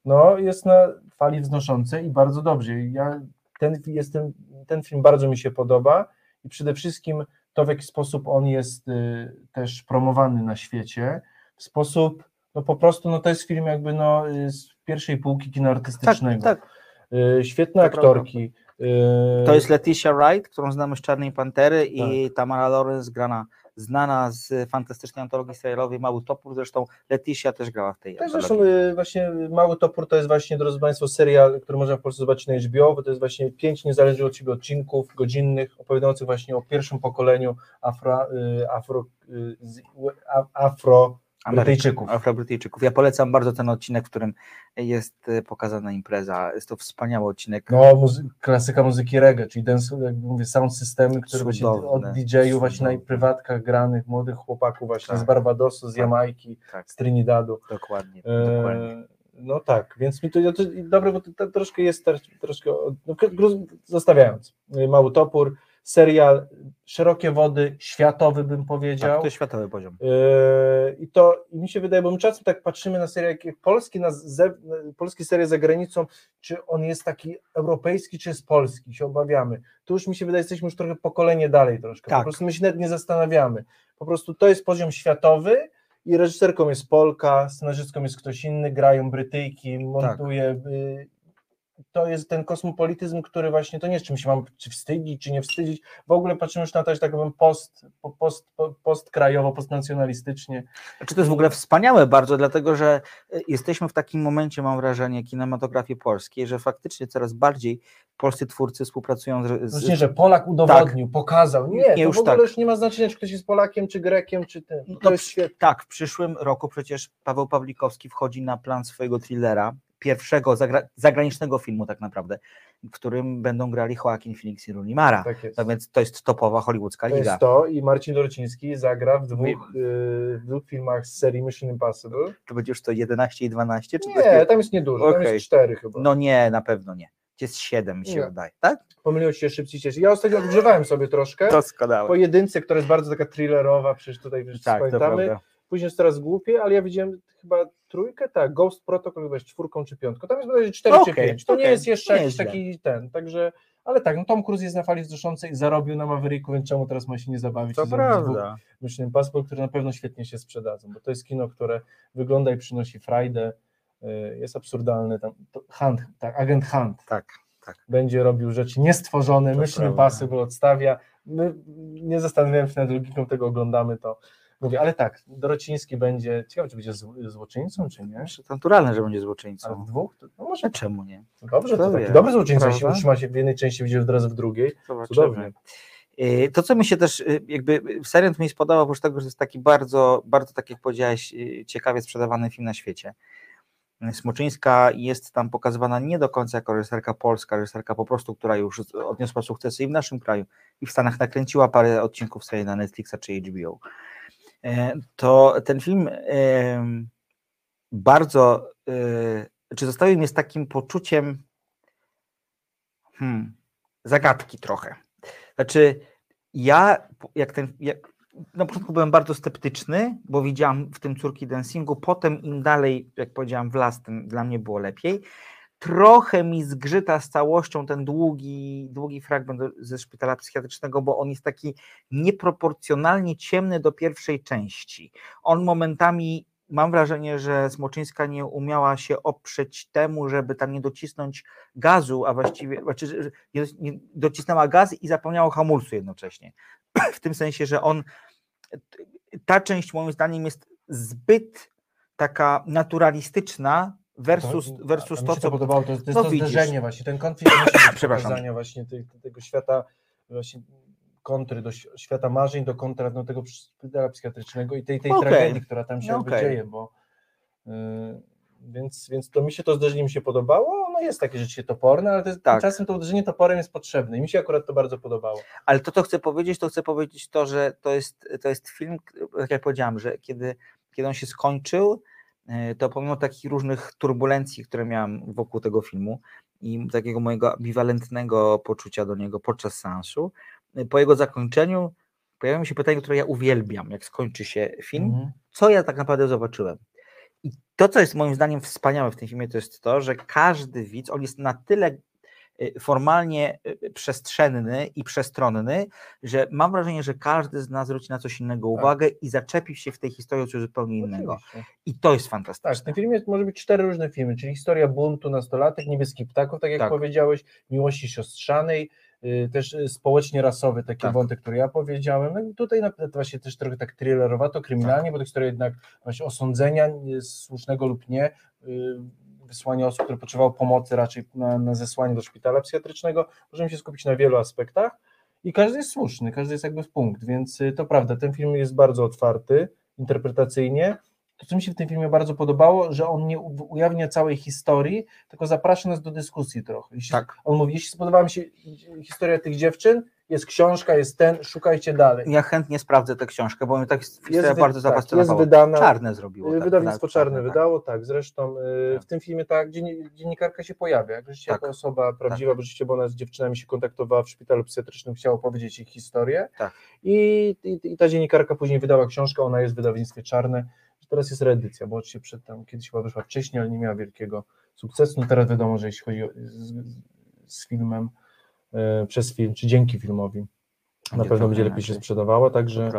no, jest na fali wznoszącej i bardzo dobrze. Ja, ten, jestem, ten film bardzo mi się podoba i przede wszystkim to, w jaki sposób on jest y, też promowany na świecie, w sposób no po prostu no to jest film jakby no y, z pierwszej półki kina Tak, artystycznego. tak. Y, Świetne To aktorki. y, To jest Leticia Wright, którą znamy z Czarnej Pantery i Tamara Lawrence grana, znana z fantastycznej antologii serialowej Mały Topór, zresztą Leticia też grała w tej Tak, zresztą y, właśnie Mały Topór to jest właśnie, drodzy Państwo, serial, który można w Polsce zobaczyć na HBO, bo to jest właśnie pięć niezależnych od siebie odcinków godzinnych, opowiadających właśnie o pierwszym pokoleniu afro, y, afro, y, z- a- afro Brytyjczyków. Afrobrytyjczyków. Ja polecam bardzo ten odcinek, w którym jest e, pokazana impreza. Jest to wspaniały odcinek. No, muzy- klasyka muzyki reggae, czyli dance, jakby mówię, sound systemy, które właśnie od DJ-ów właśnie na prywatkach granych, młodych chłopaków właśnie Tak. z Barbadosu, z Tak. Jamajki, Tak. z Trinidadu. Dokładnie. E, dokładnie. No tak, więc mi to, ja to dobre, bo to, to troszkę jest troszkę, no, zostawiając, y, Mały Topór, serial, szerokie wody, światowy bym powiedział. Tak, to jest światowy poziom. Yy, I to i mi się wydaje, bo my czasem tak patrzymy na serial, jak- polski, na ze, polski serial za granicą, czy on jest taki europejski, czy jest polski, się obawiamy. Tu już mi się wydaje, jesteśmy już trochę pokolenie dalej troszkę. Tak. Po prostu my się nawet nie zastanawiamy. Po prostu to jest poziom światowy i reżyserką jest Polka, scenarzystką jest ktoś inny, grają Brytyjki, montuje. y, To jest ten kosmopolityzm, który właśnie to nie jest czym się mam czy wstydzić, czy nie wstydzić. W ogóle patrzymy już na to, że tak powiem, post, po- post, po- postkrajowo, postnacjonalistycznie. Znaczy to jest w ogóle wspaniałe bardzo, dlatego że e, jesteśmy w takim momencie, mam wrażenie, kinematografii polskiej, że faktycznie coraz bardziej polscy twórcy współpracują z... z No że Polak udowodnił, pokazał. Nie, Nie, to już w ogóle tak. już nie ma znaczenia, czy ktoś jest Polakiem, czy Grekiem, czy tym. To No, jest świetne. Tak, w przyszłym roku przecież Paweł Pawlikowski wchodzi na plan swojego thrillera, pierwszego zagra- zagranicznego filmu tak naprawdę, w którym będą grali Joaquin Phoenix i Rooney Mara. Tak jest. No więc to jest topowa hollywoodzka To liga. jest to i Marcin Dorociński zagra w dwóch, y, w dwóch filmach z serii Mission Impossible. Czy będzie już to 11 i 12? Czy Nie, takie... tam jest niedużo, tam Okej. jest cztery chyba. No nie, na pewno nie. Jest 7 mi się Nie. wydaje, tak? Pomyliło się szybciej cieszy. Ja ostatnio odgrzewałem sobie troszkę. Doskonałe. Po jedynce, która jest bardzo taka thrillerowa, przecież tutaj wszyscy Tak, pamiętamy. Później jest teraz głupie, ale ja widziałem chyba trójkę, tak, Ghost Protocol chyba jest czwórką czy piątką. Tam jest bodajże cztery czy Okej, pięć. To nie okej, jest jeszcze nie jakiś taki ten, także, ale tak, no Tom Cruise jest na fali wzruszącej, zarobił na Mavericku, więc czemu teraz ma się nie zabawić? To i zrobić dwóch prawda. Mission Impossible, które na pewno świetnie się sprzedadzą, bo to jest kino, które wygląda i przynosi frajdę, y, jest absurdalny, tam, Hunt, tak, agent Hunt Tak, tak. będzie robił rzeczy niestworzone, To Mission prawda. Odstawia, my nie zastanawiamy się nad logiką tego, oglądamy to, mówię, ale tak, Dorociński będzie, ciekawe, czy będzie zł- złoczyńcą, czy nie? To naturalne, że będzie Ale złoczyńcą. w dwóch? To, no może A czemu nie? dobrze, to taki dobry złoczyńca, jeśli utrzyma się w jednej części, widzisz od razu w drugiej, Zobaczymy. cudownie. Y, To, co mi się też y, jakby serial mi się spodobał, oprócz tego, że to jest taki bardzo, bardzo tak jak powiedziałeś, y, ciekawie sprzedawany film na świecie. Smoczyńska jest tam pokazywana nie do końca jako reżyserka polska, reżyserka po prostu, która już z- odniosła sukcesy i w naszym kraju, i w Stanach nakręciła parę odcinków serii na Netflixa czy HBO. E, To ten film bardzo, y, czy zostawił mnie z takim poczuciem hmm, zagadki trochę. Znaczy, ja, jak ten, jak, na początku byłem bardzo sceptyczny, bo widziałam w tym córki dancingu, potem im dalej, jak powiedziałam, w las, tym dla mnie było lepiej. Trochę mi zgrzyta z całością ten długi, długi fragment ze szpitala psychiatrycznego, bo on jest taki nieproporcjonalnie ciemny do pierwszej części. On momentami, mam wrażenie, że Smoczyńska nie umiała się oprzeć temu, żeby tam nie docisnąć gazu, a właściwie, znaczy, nie docisnęła gaz i zapomniała o hamulcu jednocześnie. W tym sensie, że on, ta część moim zdaniem jest zbyt taka naturalistyczna versus, To- versus to, co... podobało, to, to jest no to widzisz. zderzenie właśnie, ten konflikt pokazania właśnie tej, tego świata, właśnie kontry do świata marzeń, do kontra no, tego szpitala psychiatrycznego i tej, tej Okej. tragedii, która tam się No okej. dzieje, bo yy, więc, więc to mi się to zderzenie mi się podobało, no jest takie rzeczy toporne, ale to jest, Tak. czasem to uderzenie toporem jest potrzebne i mi się akurat to bardzo podobało. Ale to, co chcę powiedzieć, to chcę powiedzieć to, że to jest, to jest film, tak jak powiedziałam, że kiedy, kiedy on się skończył, to pomimo takich różnych turbulencji, które miałam wokół tego filmu i takiego mojego ambiwalentnego poczucia do niego podczas seansu, e, po jego zakończeniu pojawiło się pytanie, które ja uwielbiam, jak skończy się film, Mhm. co ja tak naprawdę zobaczyłem. I to, co jest moim zdaniem wspaniałe w tym filmie, to jest to, że każdy widz, on jest na tyle formalnie y, przestrzenny i przestronny, że mam wrażenie, że każdy z nas zwróci na coś innego uwagę i zaczepi się w tej historii o coś zupełnie innego. Oczywiście. I to jest Tak, fantastyczne. w tym filmie może być cztery różne filmy, czyli historia buntu nastolatek, niebieskich ptaków, tak jak Tak. powiedziałeś, miłości siostrzanej, y, też y, społecznie rasowy, taki Tak. wątek, który ja powiedziałem. No i tutaj właśnie też trochę tak thrillerowato, kryminalnie, bo to historia jednak właśnie osądzenia y, słusznego lub nie, wysłania osób, które potrzebowały pomocy raczej na, na zesłanie do szpitala psychiatrycznego. Możemy się skupić na wielu aspektach i każdy jest słuszny, każdy jest jakby w punkt, więc y, to prawda, ten film jest bardzo otwarty interpretacyjnie. To, co mi się w tym filmie bardzo podobało, że on nie ujawnia całej historii, tylko zaprasza nas do dyskusji trochę. Jeśli, Tak. On mówi, jeśli spodobała mi się historia tych dziewczyn, jest książka, jest ten, szukajcie dalej. Ja chętnie sprawdzę tę książkę, bo mnie tak historia Jest bardzo tak, jest wydana- Czarne zrobiło. Y, tak, Wydawnictwo tak, Czarne tak. wydało, tak. Zresztą y, Tak. w tym filmie tak dzienni- dziennikarka się pojawia. Jak rzeczywiście Tak. jako osoba prawdziwa, bo rzeczywiście, bo ona z dziewczynami się kontaktowała w szpitalu psychiatrycznym, chciała opowiedzieć ich historię. Tak. I, i, I ta dziennikarka później wydała książkę, ona jest w wydawnictwie Czarne. Teraz jest reedycja, bo oczywiście przed tam kiedyś chyba wyszła wcześniej, ale nie miała wielkiego sukcesu. No teraz wiadomo, że jeśli chodzi o, z, z filmem, przez film, czy dzięki filmowi, na pewno będzie lepiej się sprzedawała, także.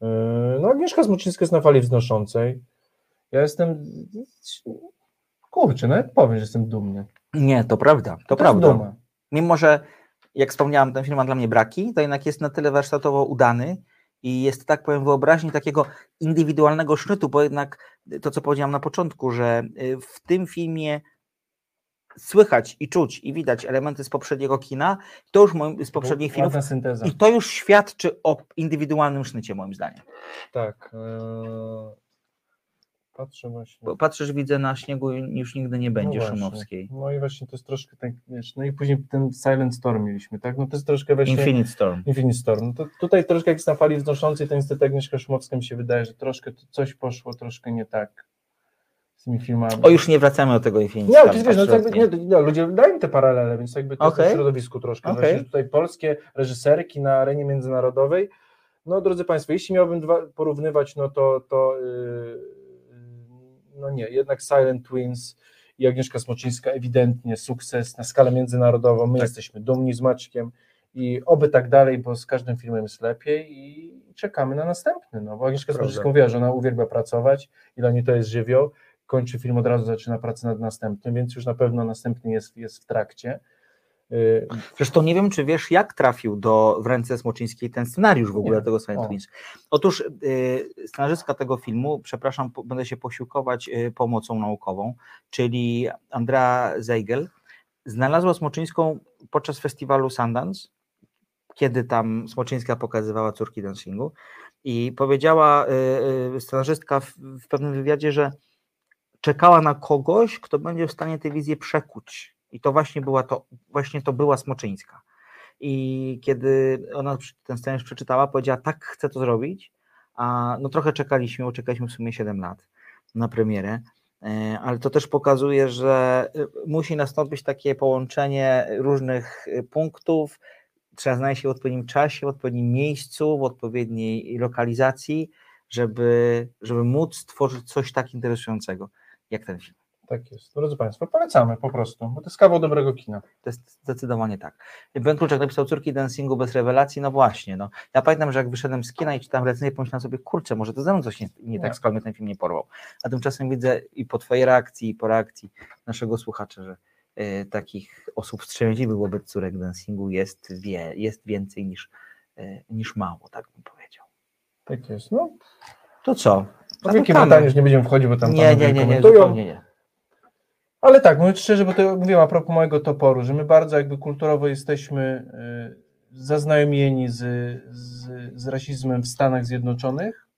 Yy, No, Agnieszka Smoczyńska jest na fali wznoszącej. Ja jestem. Kurczę, nawet powiem, że jestem dumny. Nie, to prawda, to, To prawda. Mimo, że jak wspomniałem, ten film ma dla mnie braki, to jednak jest na tyle warsztatowo udany i jest, tak powiem, wyobraźni takiego indywidualnego sznytu, bo jednak to, co powiedziałem na początku, że y, w tym filmie słychać i czuć i widać elementy z poprzedniego kina, to już moim, z poprzednich filmów synteza. i to już świadczy o indywidualnym sznycie, moim zdaniem. Tak. yy, Patrzę właśnie. Bo patrzysz, widzę na śniegu i już nigdy nie będzie no. Szumowskiej. No i właśnie to jest troszkę tak, wiesz, no i później ten Silent Storm mieliśmy, tak? No to jest troszkę właśnie... Infinite Storm. Infinite Storm. No to tutaj troszkę jak jest na fali wznoszącej, to niestety Agnieszka Szumowska mi się wydaje, że troszkę to coś poszło troszkę nie tak z tymi filmami. O, już nie wracamy do tego Infinite Nie, wiesz, no, absolutnie. nie, no, ludzie dają te paralele, więc jakby to jest Okej. w środowisku troszkę. Okay. Tutaj polskie reżyserki na arenie międzynarodowej. No drodzy Państwo, jeśli miałbym dwa porównywać, no to, to yy, no nie, jednak Silent Twins i Agnieszka Smoczyńska ewidentnie sukces na skalę międzynarodową. My Tak. jesteśmy dumni z Maćkiem i oby tak dalej, bo z każdym filmem jest lepiej i czekamy na następny. No, bo Agnieszka. Smoczyńska mówiła, że ona uwielbia pracować i dla niej to jest żywioł. Kończy film, od razu zaczyna pracę nad następnym, więc już na pewno następny jest, jest w trakcie. Yy, Zresztą nie wiem, czy wiesz, jak trafił do, w ręce Smoczyńskiej ten scenariusz w ogóle Nie. tego. Twins. Otóż y, scenarzystka tego filmu, przepraszam, po, będę się posiłkować y, pomocą naukową, czyli Andrea Zeigel, znalazła Smoczyńską podczas festiwalu Sundance, kiedy tam Smoczyńska pokazywała córki dancingu i powiedziała y, y, scenarzystka w, w pewnym wywiadzie, że czekała na kogoś, kto będzie w stanie tę wizję przekuć. I to właśnie była to, właśnie to była Smoczyńska. I kiedy ona ten scenariusz przeczytała, powiedziała, tak, chcę to zrobić, a no trochę czekaliśmy, bo czekaliśmy w sumie 7 lat na premierę, e, ale to też pokazuje, że e, musi nastąpić takie połączenie różnych e, punktów, trzeba znaleźć się w odpowiednim czasie, w odpowiednim miejscu, w odpowiedniej lokalizacji, żeby, żeby móc stworzyć coś tak interesującego jak ten film. tak jest. Drodzy Państwo, polecamy po prostu, bo to jest kawał dobrego kina. To jest zdecydowanie tak. Ben Kluczek napisał Córki dancingu bez rewelacji, no właśnie. No. Ja pamiętam, że jak wyszedłem z kina i czytałem recenzję, pomyślałem sobie, kurczę, może to ze mną coś nie, nie tak, Nie. skoro mnie ten film nie porwał. A tymczasem widzę i po twojej reakcji, i po reakcji naszego słuchacza, że e, takich osób wstrzemięźliwych wobec córek dancingu jest, wie, jest więcej niż, e, niż mało, tak bym powiedział. Tak jest. No, To co? Wielkiej Zamykamy. Brytanii już nie będziemy wchodzić, bo tam Nie, nie, nie, nie, zupełnie nie. Ale tak, mówiąc szczerze, bo to mówiłem a propos mojego toporu, że my bardzo jakby kulturowo jesteśmy y, zaznajomieni z, z, z rasizmem w Stanach Zjednoczonych,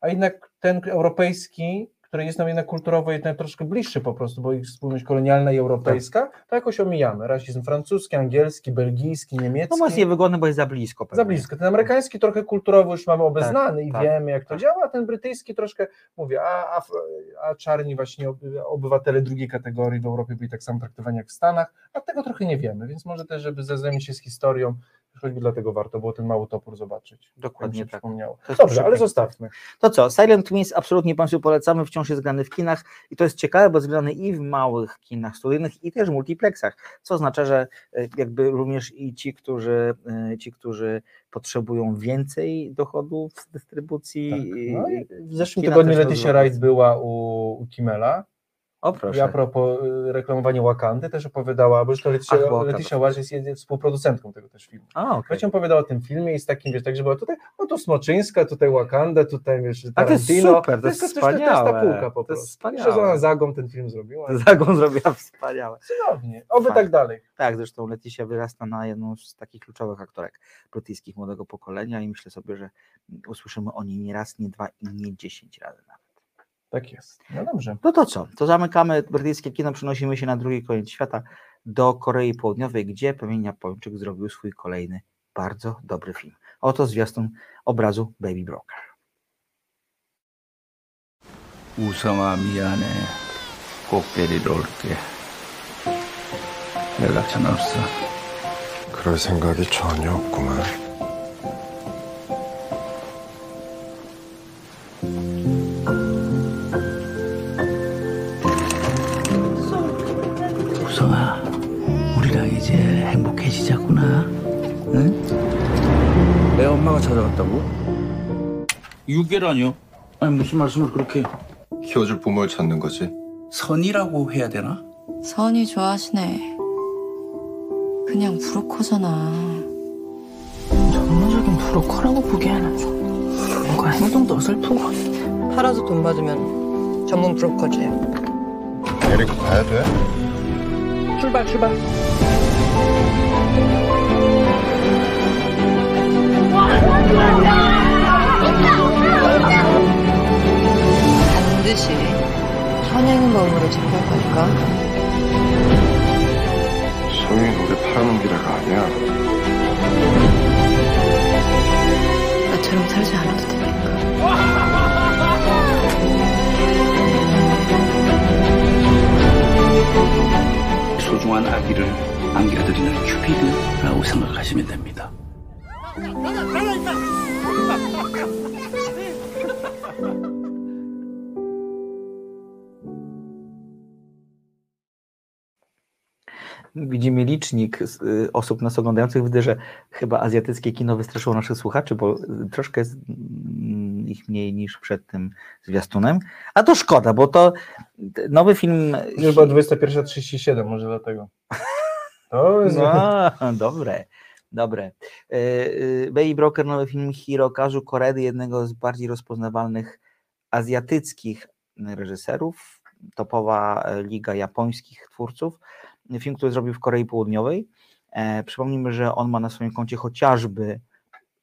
a jednak ten europejski, który jest nam jednak kulturowo jednak troszkę bliższy po prostu, bo ich wspólność kolonialna i europejska, to jakoś omijamy. Rasizm francuski, angielski, belgijski, niemiecki. No jest niewygodny, bo jest za blisko. Za pewnie. blisko. Ten amerykański trochę kulturowo już mamy obeznany i tak, wiemy, jak to tak. działa, a ten brytyjski troszkę, mówię, a, a, a czarni właśnie oby- obywatele drugiej kategorii w Europie byli tak samo traktowani jak w Stanach, a tego trochę nie wiemy, więc może też, żeby zaznajomić się z historią, Choćby dlatego warto było ten mały topór zobaczyć. Dokładnie tak. Dobrze, ale zostawmy. To co, Silent Twins absolutnie Państwu polecamy, wciąż jest grany w kinach i to jest ciekawe, bo jest grany i w małych kinach studyjnych i też w multiplexach, co oznacza, że e, jakby również i ci, którzy, e, ci, którzy potrzebują więcej dochodów z dystrybucji. Tak. No w zeszłym tygodniu Leticia. Wright była u, u Kimela. O proszę. I a propos y, reklamowania Wakandy też opowiadała, bo już to Leticia, Ach. Leticia jest współproducentką tego też filmu. A, okej. Lecią opowiadała o tym filmie i z takim, wiesz, tak, że była tutaj, no tu Smoczyńska, tutaj Wakanda, tutaj wiesz, A to jest Tarantino. super, to jest to, to, to jest ta wspaniałe. półka po To jest prostu. wspaniałe. Że ona Zagą ten film zrobiła. Zagą zrobiła wspaniałe. Cudownie. Oby Fajnie. tak dalej. Tak, zresztą Leticia wyrasta na jedną z takich kluczowych aktorek brytyjskich młodego pokolenia i myślę sobie, że usłyszymy o niej nie raz, nie dwa i nie dziesięć razy nawet. Tak jest. No dobrze. No to co? To zamykamy brytyjskie kino, przenosimy się na drugi koniec świata do Korei Południowej, gdzie pewien Japończyk zrobił swój kolejny bardzo dobry film. Oto zwiastun obrazu Baby Broker. 우성아 미안해 꼭 데리러 올게 연락처는 없어 그럴 생각이 전혀 없구만. 찾아갔다고? 6개라뇨? 아니 무슨 말씀을 그렇게 키워줄 부모를 찾는 거지. 선이라고 해야 되나? 선이 좋아하시네. 그냥 브로커잖아. 전문적인 브로커라고 보기에는 뭔가 행동도 어설픈 것 같아. 팔아서 돈 받으면 전문 브로커지. 데리고 가야 돼? 출발 출발. 반드시 현행범으로 체포할 거니까. 소영이 우리 팔아넘기다가 아니야. 나처럼 살지 않아도 되니까. 소중한 아기를 안겨드리는 큐피드라고 생각하시면 됩니다 Widzimy licznik y, osób nas oglądających. Widzę, że chyba azjatyckie kino wystraszyło naszych słuchaczy, bo y, troszkę jest mm, ich mniej niż przed tym zwiastunem. A to szkoda, bo to y, nowy film. Już była 21.37, może dlatego. To jest... No, dobre, dobre. Baby Broker, nowy film Hirokazu Koredy, jednego z bardziej rozpoznawalnych azjatyckich reżyserów, topowa liga japońskich twórców. Film, który zrobił w Korei Południowej. E, przypomnijmy, że on ma na swoim koncie chociażby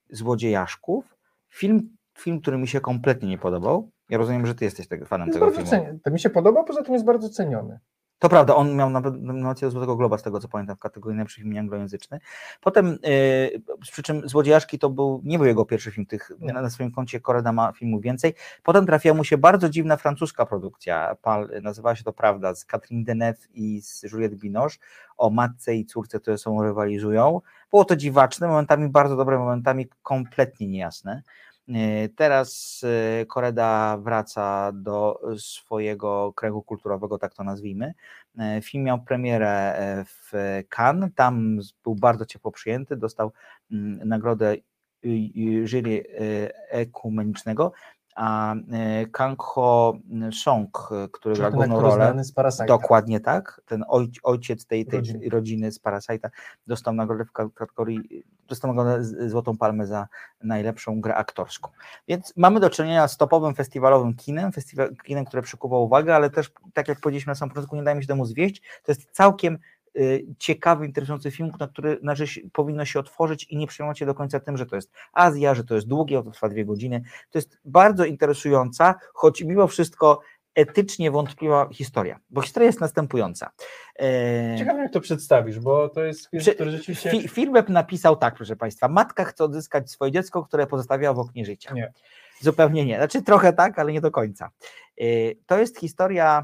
Złodziejaszków. Film, film, który mi się kompletnie nie podobał. Ja rozumiem, że ty jesteś tego fanem Jest tego filmu. ceniony. To mi się podoba, poza tym jest bardzo ceniony. To prawda, on miał nawet nominację do Złotego Globa, z tego co pamiętam, w kategorii najlepszy film nieanglojęzyczny. Potem, yy, przy czym Złodziejaszki to był, nie był jego pierwszy film, tych, Nie. na, swoim koncie Koreda ma filmów więcej. Potem trafiła mu się bardzo dziwna francuska produkcja, Pal, nazywała się to Prawda, z Catherine Deneuve i z Juliette Binoche, o matce i córce, które sobą rywalizują. Było to dziwaczne, momentami bardzo dobre, momentami kompletnie niejasne. Yy, Teraz yy, Koreda wraca do swojego kręgu kulturowego, tak to nazwijmy. Yy, Film miał premierę e, w Cannes, tam był bardzo ciepło przyjęty, dostał mm, nagrodę y, y, jury ekumenicznego, a y, Kang Ho Song, y, który gra główną rolę, dokładnie tak, ten oj, ojciec tej, tej Rodziny. rodziny z Parasite'a dostał nagrodę w kategorii, dostał nagrodę Złotą Palmę za najlepszą grę aktorską. Więc mamy do czynienia z topowym festiwalowym kinem, festiwal, kinem, które przykuwa uwagę, ale też, tak jak powiedzieliśmy na samym początku, nie dajmy się temu zwieść, to jest całkiem ciekawy, interesujący film, na który znaczy, powinno się otworzyć i nie przejmować się do końca tym, że to jest Azja, że to jest długie, to trwa dwie godziny. To jest bardzo interesująca, choć mimo wszystko etycznie wątpliwa historia, bo historia jest następująca. E, Ciekawe, jak to przedstawisz, bo to jest film, Przy- który rzeczywiście... Fi, napisał tak, proszę Państwa, matka chce odzyskać swoje dziecko, które pozostawiała w oknie życia. Nie. Zupełnie nie. Znaczy trochę tak, ale nie do końca. Y, To jest historia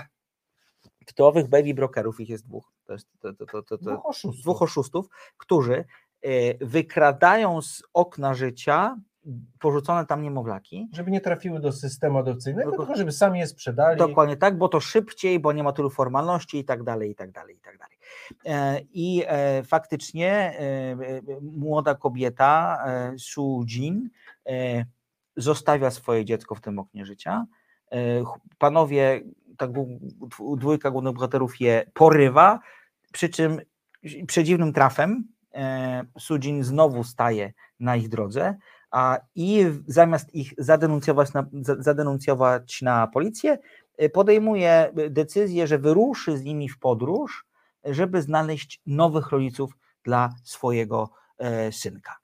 tytułowych baby brokerów, ich jest dwóch. To jest to, to, to, to, to, Dwóch oszustów. dwóch oszustów, którzy e, wykradają z okna życia porzucone tam niemowlaki. Żeby nie trafiły do systemu adopcyjnego, Tylko- żeby sami je sprzedali. Dokładnie tak, bo to szybciej, bo nie ma tylu formalności i tak dalej, i tak dalej, i tak dalej. E, I e, faktycznie młoda kobieta, Su Jin, zostawia swoje dziecko w tym oknie życia. Panowie, tak dwójka głównych bohaterów je porywa, przy czym przedziwnym trafem e, Su Jin znowu staje na ich drodze, a i zamiast ich zadenuncjować na, za- zadenuncjować na policję, y, podejmuje decyzję, że wyruszy z nimi w podróż, żeby znaleźć nowych rodziców dla swojego e, synka.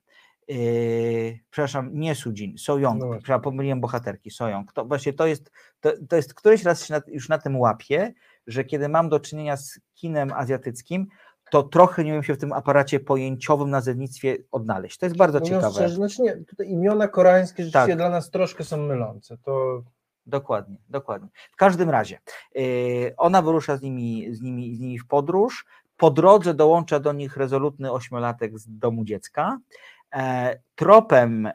Yy, przepraszam, nie Sujin, Sojong, No przepraszam, pomyliłem bohaterki, Sojong. To właśnie to jest, to, to jest któryś raz na, już na tym łapię, że kiedy mam do czynienia z kinem azjatyckim, to trochę nie wiem się w tym aparacie pojęciowym nazewnictwie odnaleźć. To jest bardzo Mówiąc ciekawe. Szczerze, znaczy nie, tutaj imiona koreańskie rzeczywiście Tak. dla nas troszkę są mylące. To Dokładnie, dokładnie. W każdym razie, yy, ona wyrusza z nimi, z, nimi, z nimi w podróż. Po drodze dołącza do nich rezolutny ośmiolatek z domu dziecka. E, tropem e,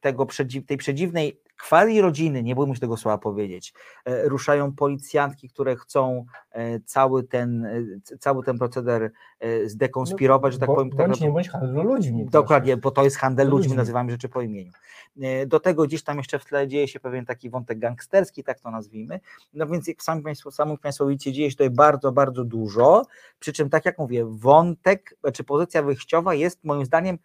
tego tej przedziwnej kwali rodziny, nie bójmy się tego słowa powiedzieć, e, ruszają policjantki, które chcą e, cały ten, e, cały ten proceder zdekonspirować, że tak bo, powiem. tak bądź naprawdę- nie bądź handlu ludźmi. Dokładnie, bo to jest handel ludźmi, Ludźmi. nazywamy rzeczy po imieniu. Do tego gdzieś tam jeszcze w tle dzieje się pewien taki wątek gangsterski, tak to nazwijmy. No więc jak sami Państwo, sami państwo widzicie, dzieje się tutaj bardzo, bardzo dużo. Przy czym, tak jak mówię, wątek, czy pozycja wyjściowa jest moim zdaniem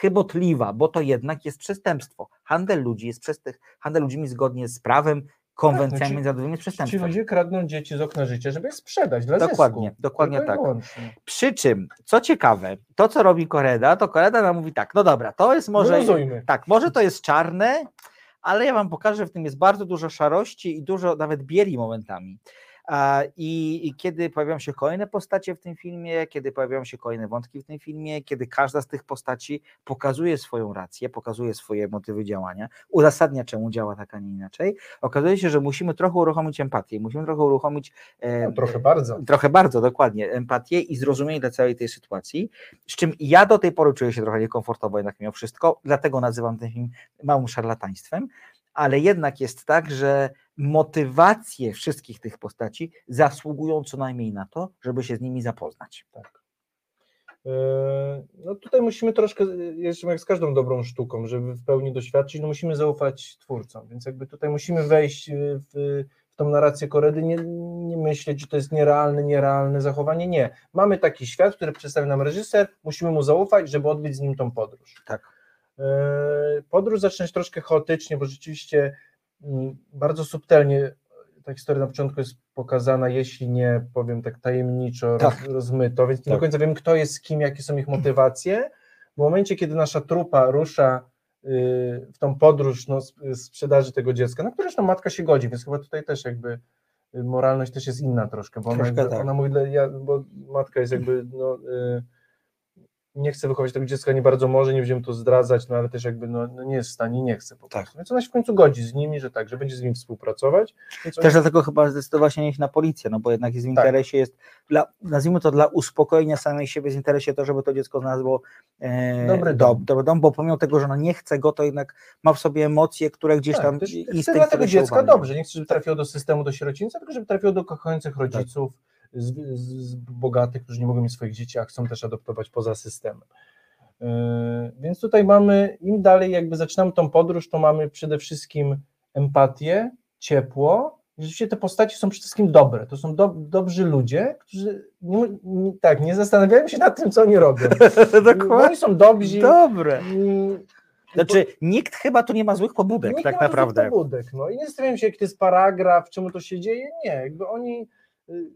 chybotliwa, bo to jednak jest przestępstwo. Handel ludzi jest przestęp, handel ludźmi zgodnie z prawem, konwencjami no ci- międzynarodowymi jest Ci przestępstwem. ludzie kradną dzieci z okna życia, żeby je sprzedać dla Dokładnie, zysku. dokładnie Tylko tak. wyłącznie. Przy czym, co ciekawe, to co robi Koreda, to Koreda nam mówi tak, no dobra, to jest może, Wyluzujmy. tak, może to jest czarne, ale ja wam pokażę, że w tym jest bardzo dużo szarości i dużo nawet bieli momentami. I, I kiedy pojawiają się kolejne postacie w tym filmie, kiedy pojawiają się kolejne wątki w tym filmie, kiedy każda z tych postaci pokazuje swoją rację, pokazuje swoje motywy działania, uzasadnia, czemu działa tak, a nie inaczej, okazuje się, że musimy trochę uruchomić empatię, musimy trochę uruchomić e, No, trochę bardzo. trochę bardzo dokładnie empatię i zrozumienie dla całej tej sytuacji, z czym ja do tej pory czuję się trochę niekomfortowo jednak mimo wszystko, dlatego nazywam ten film małym szarlataństwem, ale jednak jest tak, że motywacje wszystkich tych postaci zasługują co najmniej na to, żeby się z nimi zapoznać. Tak. Yy, No tutaj musimy troszkę, jeszcze jak z każdą dobrą sztuką, żeby w pełni doświadczyć, no musimy zaufać twórcom, więc jakby tutaj musimy wejść yy, w, w tą narrację Koredy, nie, nie myśleć, że to jest nierealne, nierealne zachowanie, nie. Mamy taki świat, który przedstawia nam reżyser, musimy mu zaufać, żeby odbyć z nim tą podróż. Tak. Yy, Podróż zacząć troszkę chaotycznie, bo rzeczywiście mm, bardzo subtelnie ta historia na początku jest pokazana, jeśli nie powiem tak tajemniczo, Tak. roz, rozmyto, więc nie Tak. do końca wiem, kto jest z kim, jakie są ich motywacje. W momencie, kiedy nasza trupa rusza y, w tą podróż no, sp- sprzedaży tego dziecka, na które zresztą matka się godzi, więc chyba tutaj też jakby y, moralność też jest inna troszkę, bo ona, jakby, tak. ona mówi, ja, bo matka jest jakby, no, y, nie chce wychować tego dziecka, nie bardzo może, nie będziemy to zdradzać, no ale też jakby no, no nie jest w stanie, nie chce po Tak. prostu. Więc ona się w końcu godzi z nimi, że tak, że będzie z nimi współpracować. Też oni- dlatego chyba zdecydował się iść na policję, no bo jednak jest w Tak. interesie, jest, dla, nazwijmy to dla uspokojenia samej siebie, jest w interesie to, żeby to dziecko znalazło e, Dobry dom, dobry dom, bo pomimo tego, że ona nie chce go, to jednak ma w sobie emocje, które gdzieś Tak, tam też instynkt, chcę dla tego dziecka dobrze, nie chcę, żeby trafiło do systemu, do sierocińca, tylko żeby trafiło do kochających rodziców, z, z, z bogatych, którzy nie mogą mieć swoich dzieci, a chcą też adoptować poza systemem. Yy, Więc tutaj mamy, im dalej jakby zaczynamy tą podróż, to mamy przede wszystkim empatię, ciepło. Rzeczywiście te postaci są przede wszystkim dobre. To są do, dobrzy ludzie, którzy nie, nie, tak, nie zastanawiają się nad tym, co oni robią. Bo Oni są dobrzy. Dobre. Znaczy, nikt chyba tu nie ma złych pobudek, Nikt tak nie ma naprawdę. żadnych pobudek, no i nie zastanawiam się, jaki to jest paragraf, czemu to się dzieje, nie, jakby oni y,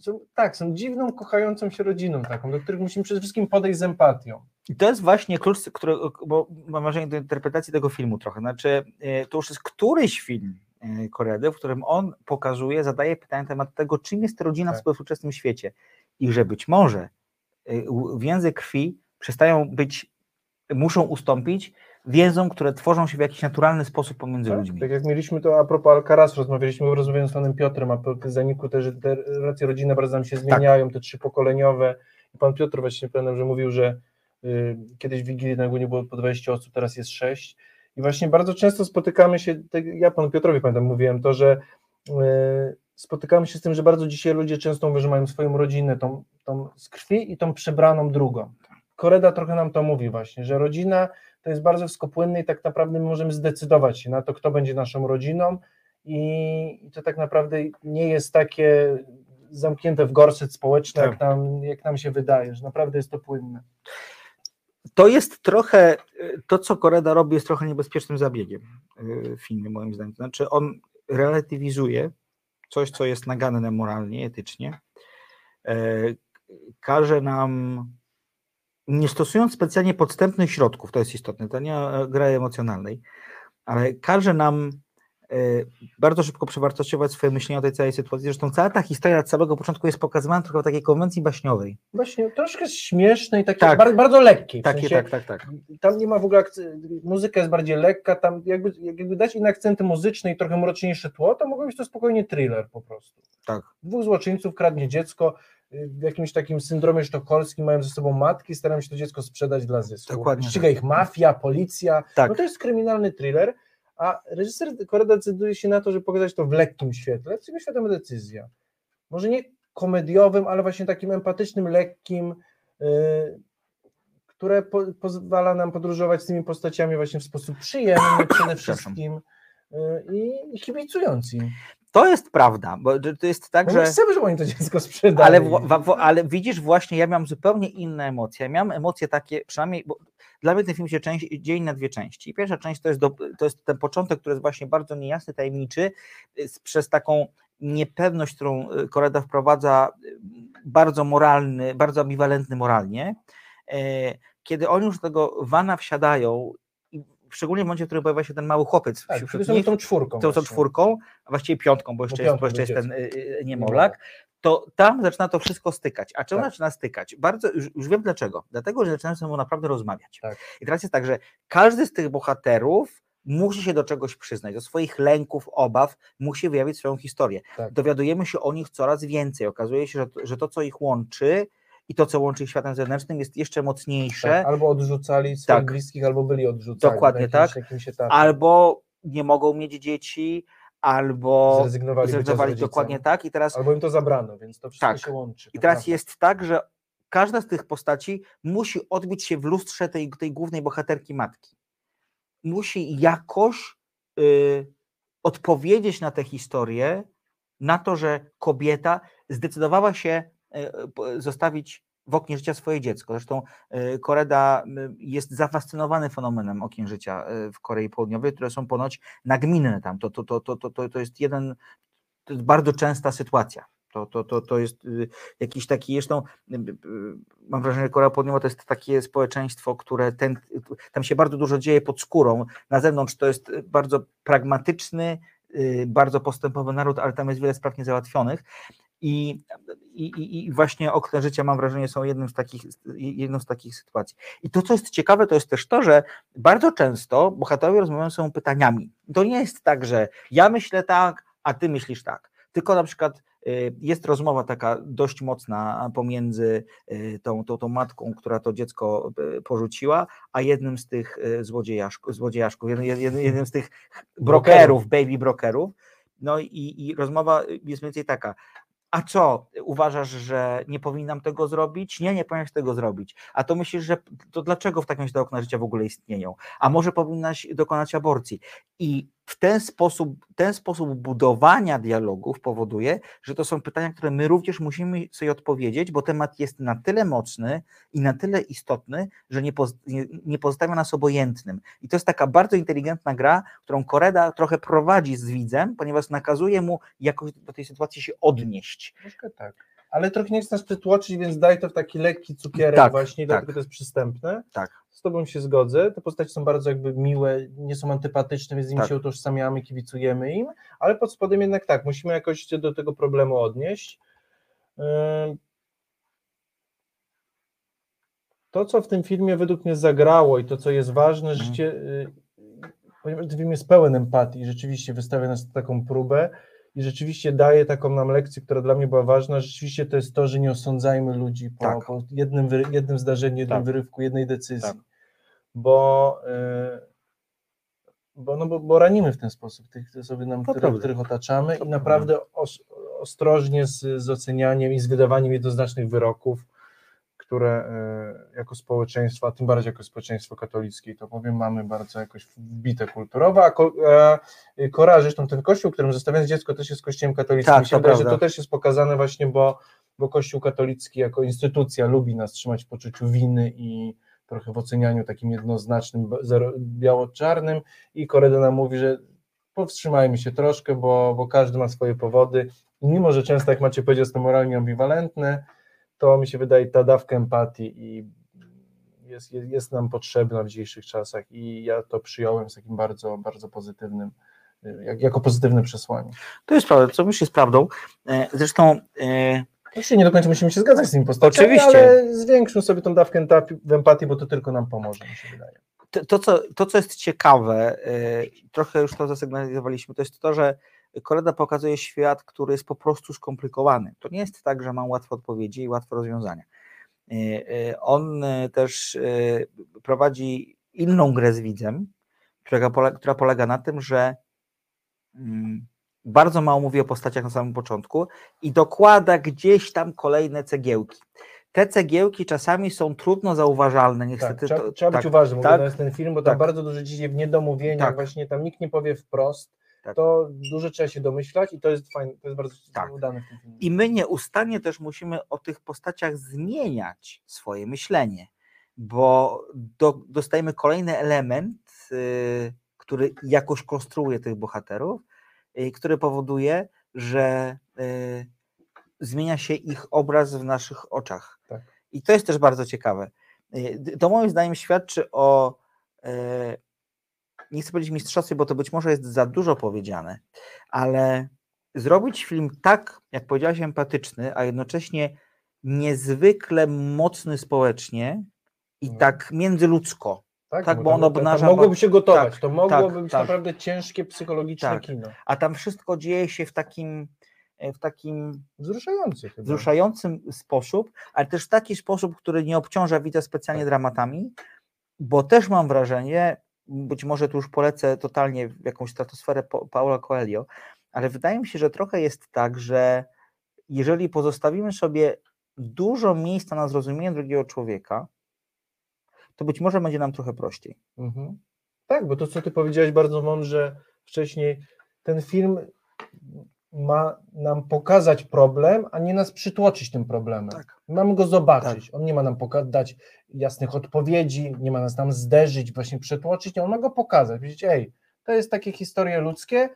są, tak, są dziwną, kochającą się rodziną taką, do których musimy przede wszystkim podejść z empatią. I to jest właśnie klucz, który, bo mam wrażenie do interpretacji tego filmu trochę. Znaczy, e, to już jest któryś film e, Koredy, w którym on pokazuje, zadaje pytanie na temat tego, czym jest rodzina w Tak. współczesnym świecie. I że być może e, więzy krwi przestają być, muszą ustąpić więzom, które tworzą się w jakiś naturalny sposób pomiędzy Tak, ludźmi. tak jak mieliśmy to a propos Alcaraz, rozmawialiśmy, rozmawiając z panem Piotrem, a po zaniku też, te relacje rodzinne bardzo nam się Tak. zmieniają, te trzypokoleniowe. I pan Piotr właśnie pamiętam, że mówił, że y, kiedyś w Wigilii na nie było po 20 osób, teraz jest 6 i właśnie bardzo często spotykamy się, tak ja panu Piotrowi pamiętam mówiłem to, że y, spotykamy się z tym, że bardzo dzisiaj ludzie często mówią, że mają swoją rodzinę, tą, tą z krwi i tą przebraną drugą. Koreda trochę nam to mówi właśnie, że rodzina to jest bardzo wskopłynne i tak naprawdę my możemy zdecydować się na to, kto będzie naszą rodziną i, to tak naprawdę nie jest takie zamknięte w gorset społeczne, Tak. jak, nam, jak nam się wydaje, że naprawdę jest to płynne. To jest trochę, to co Koreda robi jest trochę niebezpiecznym zabiegiem y, w filmie moim zdaniem. Znaczy on relatywizuje coś, co jest naganne moralnie, etycznie, e, każe nam, nie stosując specjalnie podstępnych środków, to jest istotne, to nie o gry emocjonalnej, ale każe nam e, bardzo szybko przewartościować swoje myślenie o tej całej sytuacji. Zresztą cała ta historia od samego początku jest pokazywana trochę w takiej konwencji baśniowej. Właśnie troszkę śmieszne i takie Tak. bardzo, bardzo lekkie. W Takie, sensie, tak, tak, tak. Tam nie ma w ogóle, muzyka jest bardziej lekka, tam jakby, jakby dać inne akcenty muzyczne i trochę mroczniejsze tło, to mogło być to spokojnie thriller po prostu. Tak. Dwóch złoczyńców kradnie dziecko, w jakimś takim syndromie sztokholmskim mają ze sobą matki, starają się to dziecko sprzedać dla zysku. Dokładnie Ściga ich mafia, policja, Tak. no to jest kryminalny thriller, a reżyser Koreda decyduje się na to, żeby pokazać to w lekkim świetle, to jest świadoma decyzja. Może nie komediowym, ale właśnie takim empatycznym, lekkim, y, które po, pozwala nam podróżować z tymi postaciami właśnie w sposób przyjemny przede wszystkim y, i, i kibicując im. To jest prawda, bo to jest tak, Bo że... my chcemy, żeby oni to dziecko sprzedali. Ale, w, w, ale widzisz, właśnie ja miałem zupełnie inne emocje. Ja miałem emocje takie, przynajmniej, bo dla mnie ten film się część, dzieli na dwie części. Pierwsza część to jest, do, to jest ten początek, który jest właśnie bardzo niejasny, tajemniczy, y, przez taką niepewność, którą y, Koreda wprowadza, y, bardzo moralny, bardzo ambiwalentny moralnie. E, Kiedy oni już do tego wana wsiadają, szczególnie w momencie, w którym pojawia się ten mały chłopiec Tak, wśród są nich, tą czwórką. tą, tą czwórką, a właściwie piątką, bo jeszcze jest, piątką bo jeszcze jest ten y, y, niemowlak, to tam zaczyna to wszystko stykać. A czemu Tak. zaczyna stykać? Bardzo, już, już wiem dlaczego. Dlatego, że zaczynają ze sobą naprawdę rozmawiać. Tak. I teraz jest tak, że każdy z tych bohaterów musi się do czegoś przyznać, do swoich lęków, obaw, musi wyjawić swoją historię. Tak. Dowiadujemy się o nich coraz więcej. Okazuje się, że to, że to, co ich łączy i to, co łączy ich światem zewnętrznym, jest jeszcze mocniejsze. Tak, albo odrzucali swoich Tak. bliskich, albo byli odrzucani. Dokładnie tak. Etapie. Albo nie mogą mieć dzieci, albo Zrezygnowali zrezygnowali dokładnie tak. I teraz Albo im to zabrano, więc to wszystko Tak. się łączy. I teraz jest tak, że każda z tych postaci musi odbić się w lustrze tej, tej głównej bohaterki matki. Musi jakoś y, odpowiedzieć na tę historię, na to, że kobieta zdecydowała się zostawić w oknie życia swoje dziecko. Zresztą y, Koreda jest zafascynowany fenomenem okien życia w Korei Południowej, które są ponoć nagminne tam. To, to, to, to, to, to, jest jeden, to jest bardzo częsta sytuacja. To, to, to, to jest y, jakiś taki, zresztą y, y, mam wrażenie, że Korea Południowa to jest takie społeczeństwo, które ten, tam się bardzo dużo dzieje pod skórą. Na zewnątrz to jest bardzo pragmatyczny, bardzo postępowy naród, ale tam jest wiele spraw niezałatwionych. I, i, i- właśnie okna życia, mam wrażenie, są jednym z takich, jedną z takich sytuacji. I to, co jest ciekawe, to jest też to, że bardzo często bohaterowie rozmawiają sobą pytaniami. To nie jest tak, że ja myślę tak, a ty myślisz tak. Tylko na przykład y, jest rozmowa taka dość mocna pomiędzy y, tą, tą, tą matką, która to dziecko y, porzuciła, a jednym z tych złodziejaszków, złodziejaszków jednym, jednym, jednym z tych brokerów, baby brokerów. No i, i rozmowa jest mniej więcej taka. A co, uważasz, że nie powinnam tego zrobić? Nie, nie powinnaś tego zrobić. A to myślisz, że to dlaczego w takim razie te okna życia w ogóle istnieją? A może powinnaś dokonać aborcji? I w ten sposób, ten sposób budowania dialogów powoduje, że to są pytania, które my również musimy sobie odpowiedzieć, bo temat jest na tyle mocny i na tyle istotny, że nie, poz, nie, nie pozostawia nas obojętnym. I to jest taka bardzo inteligentna gra, którą Koreda trochę prowadzi z widzem, ponieważ nakazuje mu jakoś do tej sytuacji się odnieść. Troszkę tak. Ale trochę nie chce nas przytłoczyć, więc daj to w taki lekki cukierek Tak, właśnie, tak. dlatego to jest przystępne. Tak. Z tobą się zgodzę. Te postaci są bardzo jakby miłe, nie są antypatyczne, więc z nimi Tak. się utożsamiamy, kibicujemy im, ale pod spodem jednak tak, musimy jakoś się do tego problemu odnieść. Ym, To, co w tym filmie według mnie zagrało i to, co jest ważne, Mhm. życie, y, ponieważ ten film jest pełen empatii, rzeczywiście wystawia nas na taką próbę, i rzeczywiście daje taką nam lekcję, która dla mnie była ważna. Rzeczywiście to jest to, że nie osądzajmy ludzi po, Tak. po jednym, wy, jednym zdarzeniu, jednym Tak. wyrywku, jednej decyzji, Tak. bo, y, bo, no bo, bo ranimy w ten sposób tych osoby, nam, To które, których otaczamy To i naprawdę os, ostrożnie z, z ocenianiem i z wydawaniem jednoznacznych wyroków, które y, jako społeczeństwo, a tym bardziej jako społeczeństwo katolickie, to powiem, mamy bardzo jakoś wbite kulturowo, a e, Kora, zresztą ten kościół, którym zostawiając dziecko też jest kościołem katolickim. Tak, wydaje, że to też jest pokazane właśnie, bo, bo kościół katolicki jako instytucja lubi nas trzymać w poczuciu winy i trochę w ocenianiu takim jednoznacznym, biało-czarnym. I Koreda nam mówi, że powstrzymajmy się troszkę, bo, bo każdy ma swoje powody. I mimo, że często, jak macie powiedzieć, jest to moralnie ambiwalentne, to mi się wydaje ta dawka empatii i jest, jest, jest nam potrzebna w dzisiejszych czasach i ja to przyjąłem z takim bardzo, bardzo pozytywnym, y, jak, jako pozytywne przesłanie. To jest prawda, co myślę jest prawdą. E, Zresztą e, Oczywiście nie do końca musimy się zgadzać z tymi postaciami, Oczywiście. ale zwiększmy sobie tą dawkę empatii- empatii, bo to tylko nam pomoże, mi się wydaje. to, to, co, to, co jest ciekawe, y, trochę już to zasygnalizowaliśmy, to jest to, że Koreda pokazuje świat, który jest po prostu skomplikowany. To nie jest tak, że ma łatwe odpowiedzi i łatwe rozwiązania. Y, y, On y, też prowadzi inną grę z widzem, która, pole, która polega na tym, że mm, bardzo mało mówi o postaciach na samym początku i dokłada gdzieś tam kolejne cegiełki. Te cegiełki czasami są trudno zauważalne, Tak, niestety. trzeba, to, trzeba tak, być uważnym, tak, tak, ten film, bo tam tak. bardzo dużo dzieje w niedomówieniach, Tak. właśnie tam nikt nie powie wprost, Tak. to dużo trzeba się domyślać i to jest fajne, to jest bardzo Tak. udane w tym filmie. I my nieustannie też musimy o tych postaciach zmieniać swoje myślenie, bo do, dostajemy kolejny element, y, który jakoś konstruuje tych bohaterów, y, który powoduje, że y, zmienia się ich obraz w naszych oczach. Tak. I to jest też bardzo ciekawe. Y, To moim zdaniem świadczy o, y, nie chcę powiedzieć mistrzostwie, bo to być może jest za dużo powiedziane, ale zrobić film tak, jak powiedziałeś, empatyczny, a jednocześnie niezwykle mocny społecznie i tak międzyludzko. Tak, no bo on tam- tam obnaża. mogłoby się gotować, tak, to mogłoby tak, być tak. naprawdę ciężkie psychologiczne Tak. kino. A tam wszystko dzieje się w takim, e, w takim Wzruszający chyba. wzruszającym sposób, ale też w taki sposób, który nie obciąża widza specjalnie dramatami, bo też mam wrażenie, być może tu już polecę totalnie w jakąś stratosferę Pa- Paula Coelho, ale wydaje mi się, że trochę jest tak, że jeżeli pozostawimy sobie dużo miejsca na zrozumienie drugiego człowieka, to być może będzie nam trochę prościej. Mhm. Tak, bo to, co ty powiedziałeś bardzo mądrze wcześniej, ten film ma nam pokazać problem, a nie nas przytłoczyć tym problemem. Tak. Mamy go zobaczyć. On nie ma nam dać jasnych odpowiedzi, nie ma nas tam zderzyć, właśnie przytłoczyć, nie, on ma go pokazać. Powiedzieć, ej, to jest takie historie ludzkie,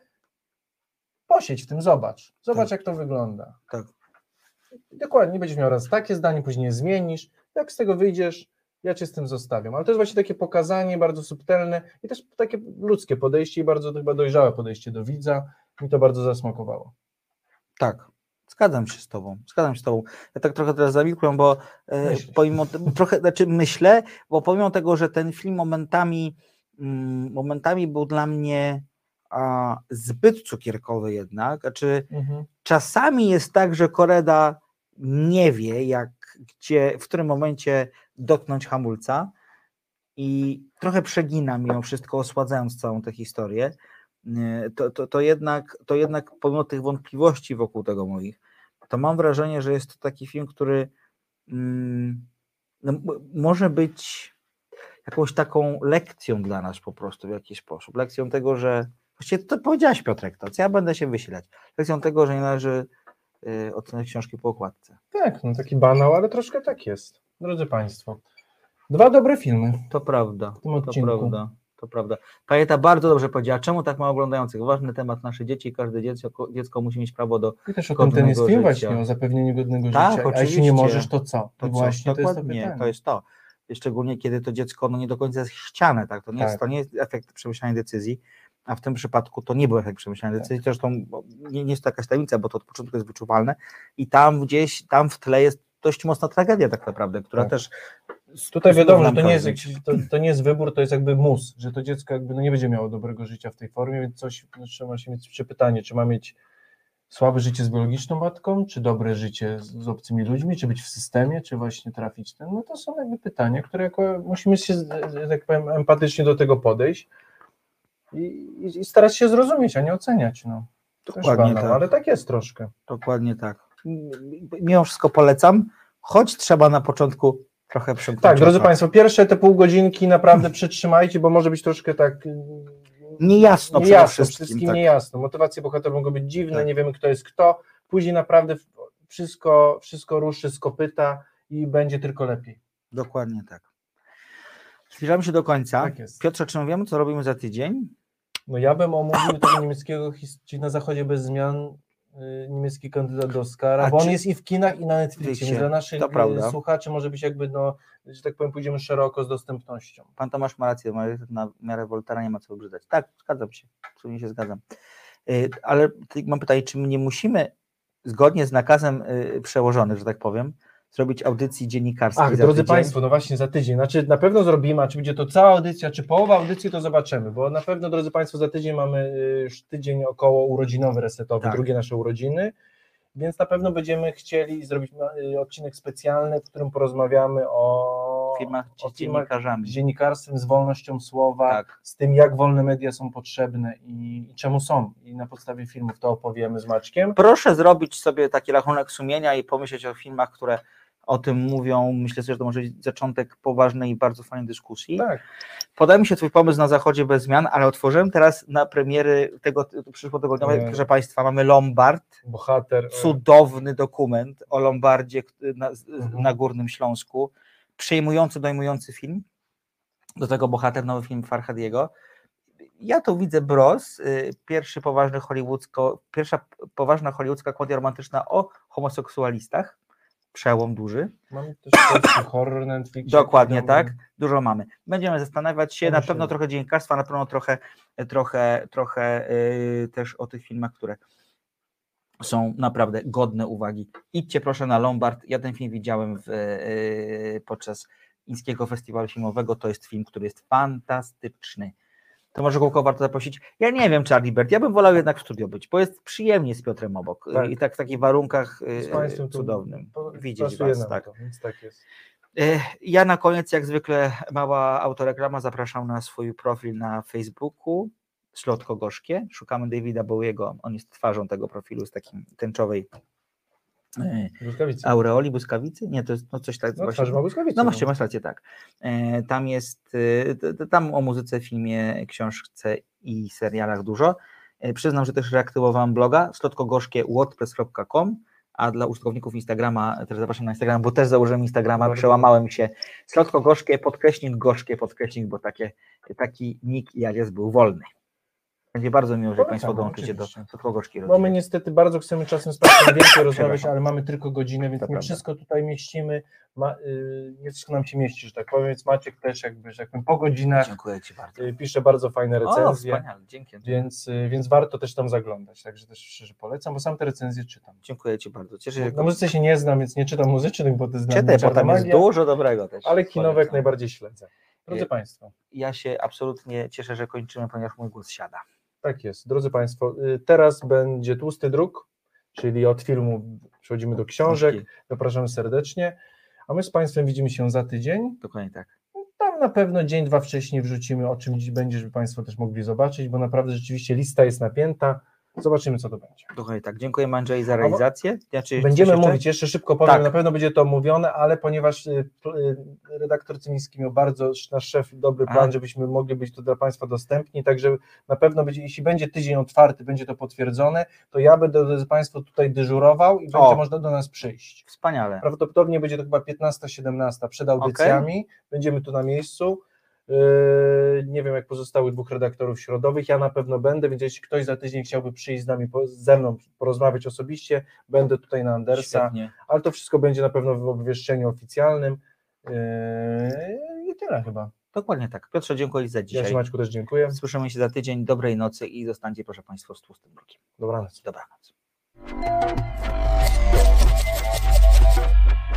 posiedź w tym, zobacz. Zobacz, jak to wygląda. Tak. Dokładnie, będziesz miał raz takie zdanie, później je zmienisz. Jak z tego wyjdziesz, ja cię z tym zostawiam. Ale to jest właśnie takie pokazanie bardzo subtelne i też takie ludzkie podejście i bardzo chyba dojrzałe podejście do widza. Mi to bardzo zasmakowało. Tak, zgadzam się z tobą, zgadzam się z tobą. Ja tak trochę teraz zamilkłem, bo e, Myślisz. pomimo, trochę, znaczy myślę, bo pomimo tego, że ten film momentami, mm, momentami był dla mnie a, zbyt cukierkowy jednak, znaczy Mhm. czasami jest tak, że Koreda nie wie, jak, gdzie, w którym momencie dotknąć hamulca i trochę przegina mimo wszystko, osładzając całą tę historię, to, to, to, jednak, to jednak pomimo tych wątpliwości wokół tego moich, to mam wrażenie, że jest to taki film, który mm, no, może być jakąś taką lekcją dla nas po prostu w jakiś sposób. Lekcją tego, że właściwie to powiedziałaś Piotrek, to co ja będę się wysilać. Lekcją tego, że nie należy y, oceniać książki po okładce. Tak, no taki banał, ale troszkę tak jest. Drodzy Państwo, dwa dobre filmy. To prawda, to prawda, to prawda. Pajeta bardzo dobrze powiedziała, czemu tak mało oglądających? Ważny temat, nasze dzieci, każde dziecko, dziecko musi mieć prawo do I też o tym ten jest film właśnie, o zapewnieniu godnego Tak, życia. A jeśli oczywiście. nie możesz, to co? To I co? właśnie to jest to Dokładnie, pytanie. to jest to. Szczególnie kiedy to dziecko no, nie do końca jest chciane, tak? To nie, Tak. Jest, to nie jest efekt przemyślanej decyzji, a w tym przypadku to nie był efekt przemyślanej Tak. decyzji. Zresztą bo nie, nie jest to jakaś tajemnica, bo to od początku jest wyczuwalne i tam gdzieś, tam w tle jest dość mocna tragedia tak naprawdę, która Tak. też Tutaj wiadomo, że to nie, jest, to, to nie jest wybór, to jest jakby mus, że to dziecko jakby no nie będzie miało dobrego życia w tej formie, więc coś no, trzeba się mieć czy pytanie, czy ma mieć Słabe życie z biologiczną matką, czy dobre życie z, z obcymi ludźmi, czy być w systemie, czy właśnie trafić ten, no to są jakby pytania, które jako, musimy się, tak powiem, empatycznie do tego podejść i, i, i starać się zrozumieć, a nie oceniać, no. Dokładnie banał, tak. Ale tak jest troszkę. Dokładnie tak. Mimo wszystko polecam, choć trzeba na początku trochę przymknąć Tak, drodzy. Państwo, pierwsze te pół godzinki naprawdę przytrzymajcie, bo może być troszkę tak Niejasno przede niejasno, wszystkim, wszystkim tak. niejasno. Motywacje bohaterów mogą być dziwne, Tak. nie wiemy kto jest kto. Później naprawdę wszystko, wszystko ruszy z kopyta i będzie tylko lepiej. Dokładnie tak. Zbliżamy się do końca. Tak jest. Piotrze, czy my wiemy, co robimy za tydzień? No ja bym omówił tego niemieckiego, czyli na zachodzie bez zmian y, niemiecki kandydat do Oscara, A bo on czy- jest i w kinach i na Netflixie, więc dla naszych to y, słuchaczy może być jakby, no, że tak powiem, pójdziemy szeroko z dostępnością. Pan Tomasz ma rację, na miarę Woltera nie ma co obrzydzać. Tak, zgadzam się, absolutnie się zgadzam. Y, Ale ty- mam pytanie, czy my nie musimy zgodnie z nakazem y, przełożonych, że tak powiem, zrobić audycji dziennikarskiej Ach, drodzy tydzień? Państwo, no właśnie za tydzień. Znaczy na pewno zrobimy, a czy będzie to cała audycja, czy połowa audycji, to zobaczymy, bo na pewno, drodzy Państwo, za tydzień mamy y, już tydzień około urodzinowy, resetowy, Tak. drugie nasze urodziny, więc na pewno będziemy chcieli zrobić y, odcinek specjalny, w którym porozmawiamy o filmach o dziennikarzami. z dziennikarstwem, z wolnością słowa, Tak. z tym, jak wolne media są potrzebne i, i czemu są. I na podstawie filmów to opowiemy z Maćkiem. Proszę zrobić sobie taki rachunek sumienia i pomyśleć o filmach, które o tym mówią. Myślę sobie, że to może być zaczątek poważnej i bardzo fajnej dyskusji. Tak. Podał mi się Twój pomysł na zachodzie bez zmian, ale otworzyłem teraz na premiery tego przyszłotygodniowej, Nie. proszę Państwa, mamy Lombard, Bohater. e, cudowny dokument o Lombardzie na, Mhm. na Górnym Śląsku, przejmujący, dojmujący film, do tego bohater, nowy film Farhadiego. Ja tu widzę Bros, y, pierwszy poważny hollywoodzko, pierwsza poważna hollywoodzka komedia romantyczna o homoseksualistach, przełom duży. Mamy też horror na Netflixie. Dokładnie tak, dużo mamy. Będziemy zastanawiać się, na pewno trochę dziennikarstwa, na pewno trochę, trochę, trochę yy, też o tych filmach, które są naprawdę godne uwagi. Idźcie proszę na Lombard. Ja ten film widziałem w, yy, podczas Ińskiego Festiwalu Filmowego. To jest film, który jest fantastyczny. To może kogo warto zaprosić? Ja nie wiem, Charlie Bert. Ja bym wolał jednak w studio być, bo jest przyjemnie z Piotrem obok. Tak. I tak w takich warunkach Z Państwem tu cudownym. Widzieć was, tak. To, więc tak jest. E, Ja na koniec, jak zwykle, mała autoreklama. Zapraszam na swój profil na Facebooku. Ślotko Gorzkie. Szukamy Davida Bowiego. On jest twarzą tego profilu z takim tęczowej Błyskawicy. aureoli, błyskawicy. Nie, to jest no coś tak. No, twarz ma błyskawicę, No no. właśnie, masz rację, tak. E, Tam jest, e, tam o muzyce, filmie, książce i serialach dużo. E, Przyznam, że też reaktywowałem bloga slotkogorzkie wordpress.com, a dla użytkowników Instagrama też zapraszam na Instagram, bo też założyłem Instagrama, Bardzo. przełamałem się. Slotko gorzkie, podkreśnik gorzkie, podkreśnik, bo takie, taki nick jak jest był wolny. Będzie bardzo miło, że Państwo dołączycie do. Slotko gorzkiej Bo my niestety bardzo chcemy czasem z Państwem więcej rozmawiać, ale mamy tylko godzinę, więc To nie prawda. wszystko tutaj mieścimy. Ma, y, nie wszystko nam się mieści, że tak powiem, więc Maciek też jakby, że powiem, po godzinach Dziękuję Ci bardzo. y, pisze bardzo fajne O, recenzje, wspaniale, dzięki. więc, y, więc warto też tam zaglądać, także też szczerze polecam, bo sam te recenzje czytam. Dziękuję Ci bardzo. Cieszę się, Na muzyce się nie znam, więc nie czytam muzycznych, bo to jest dla Czytaj, bo tam jest dużo dobrego też. ale kinowe jak Polecam. najbardziej śledzę. Drodzy Y, Państwo, Ja się absolutnie cieszę, że kończymy, ponieważ mój głos siada. Tak jest. Drodzy Państwo, y, teraz będzie tłusty druk, czyli od filmu przechodzimy do książek. Książki. Zapraszamy serdecznie. A my z Państwem widzimy się za tydzień. Dokładnie tak. Tam na pewno dzień, dwa wcześniej wrzucimy, o czym dziś będzie, żeby Państwo też mogli zobaczyć, bo naprawdę rzeczywiście lista jest napięta. Zobaczymy, co to będzie. Dokładnie tak. Dziękuję Andrzej za realizację. Znaczy, Będziemy coś jeszcze? mówić, jeszcze szybko powiem, Tak. na pewno będzie to omówione, ale ponieważ y, y, redaktor Cymiński miał bardzo, nasz szef, dobry plan, A. żebyśmy mogli być to dla Państwa dostępni, także na pewno będzie, jeśli będzie tydzień otwarty, będzie to potwierdzone, to ja będę drodzy Państwo tutaj dyżurował i będzie O. można do nas przyjść. Wspaniale. Prawdopodobnie będzie to chyba 15-17 przed audycjami. Będziemy tu na miejscu. Nie wiem, jak pozostałych dwóch redaktorów środowych. Ja na pewno będę, więc jeśli ktoś za tydzień chciałby przyjść z nami, ze mną porozmawiać osobiście, będę tutaj na Andersa. Świetnie. Ale to wszystko będzie na pewno w obwieszczeniu oficjalnym. Yy, I tyle chyba. Dokładnie tak. Piotrze, dziękuję za Ja dzisiaj. Ci Maćku też dziękuję. Słyszymy się za tydzień. Dobrej nocy i zostańcie, proszę Państwa, z tłustym drukiem. Dobranoc. Dobranoc.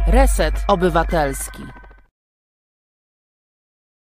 Reset Obywatelski.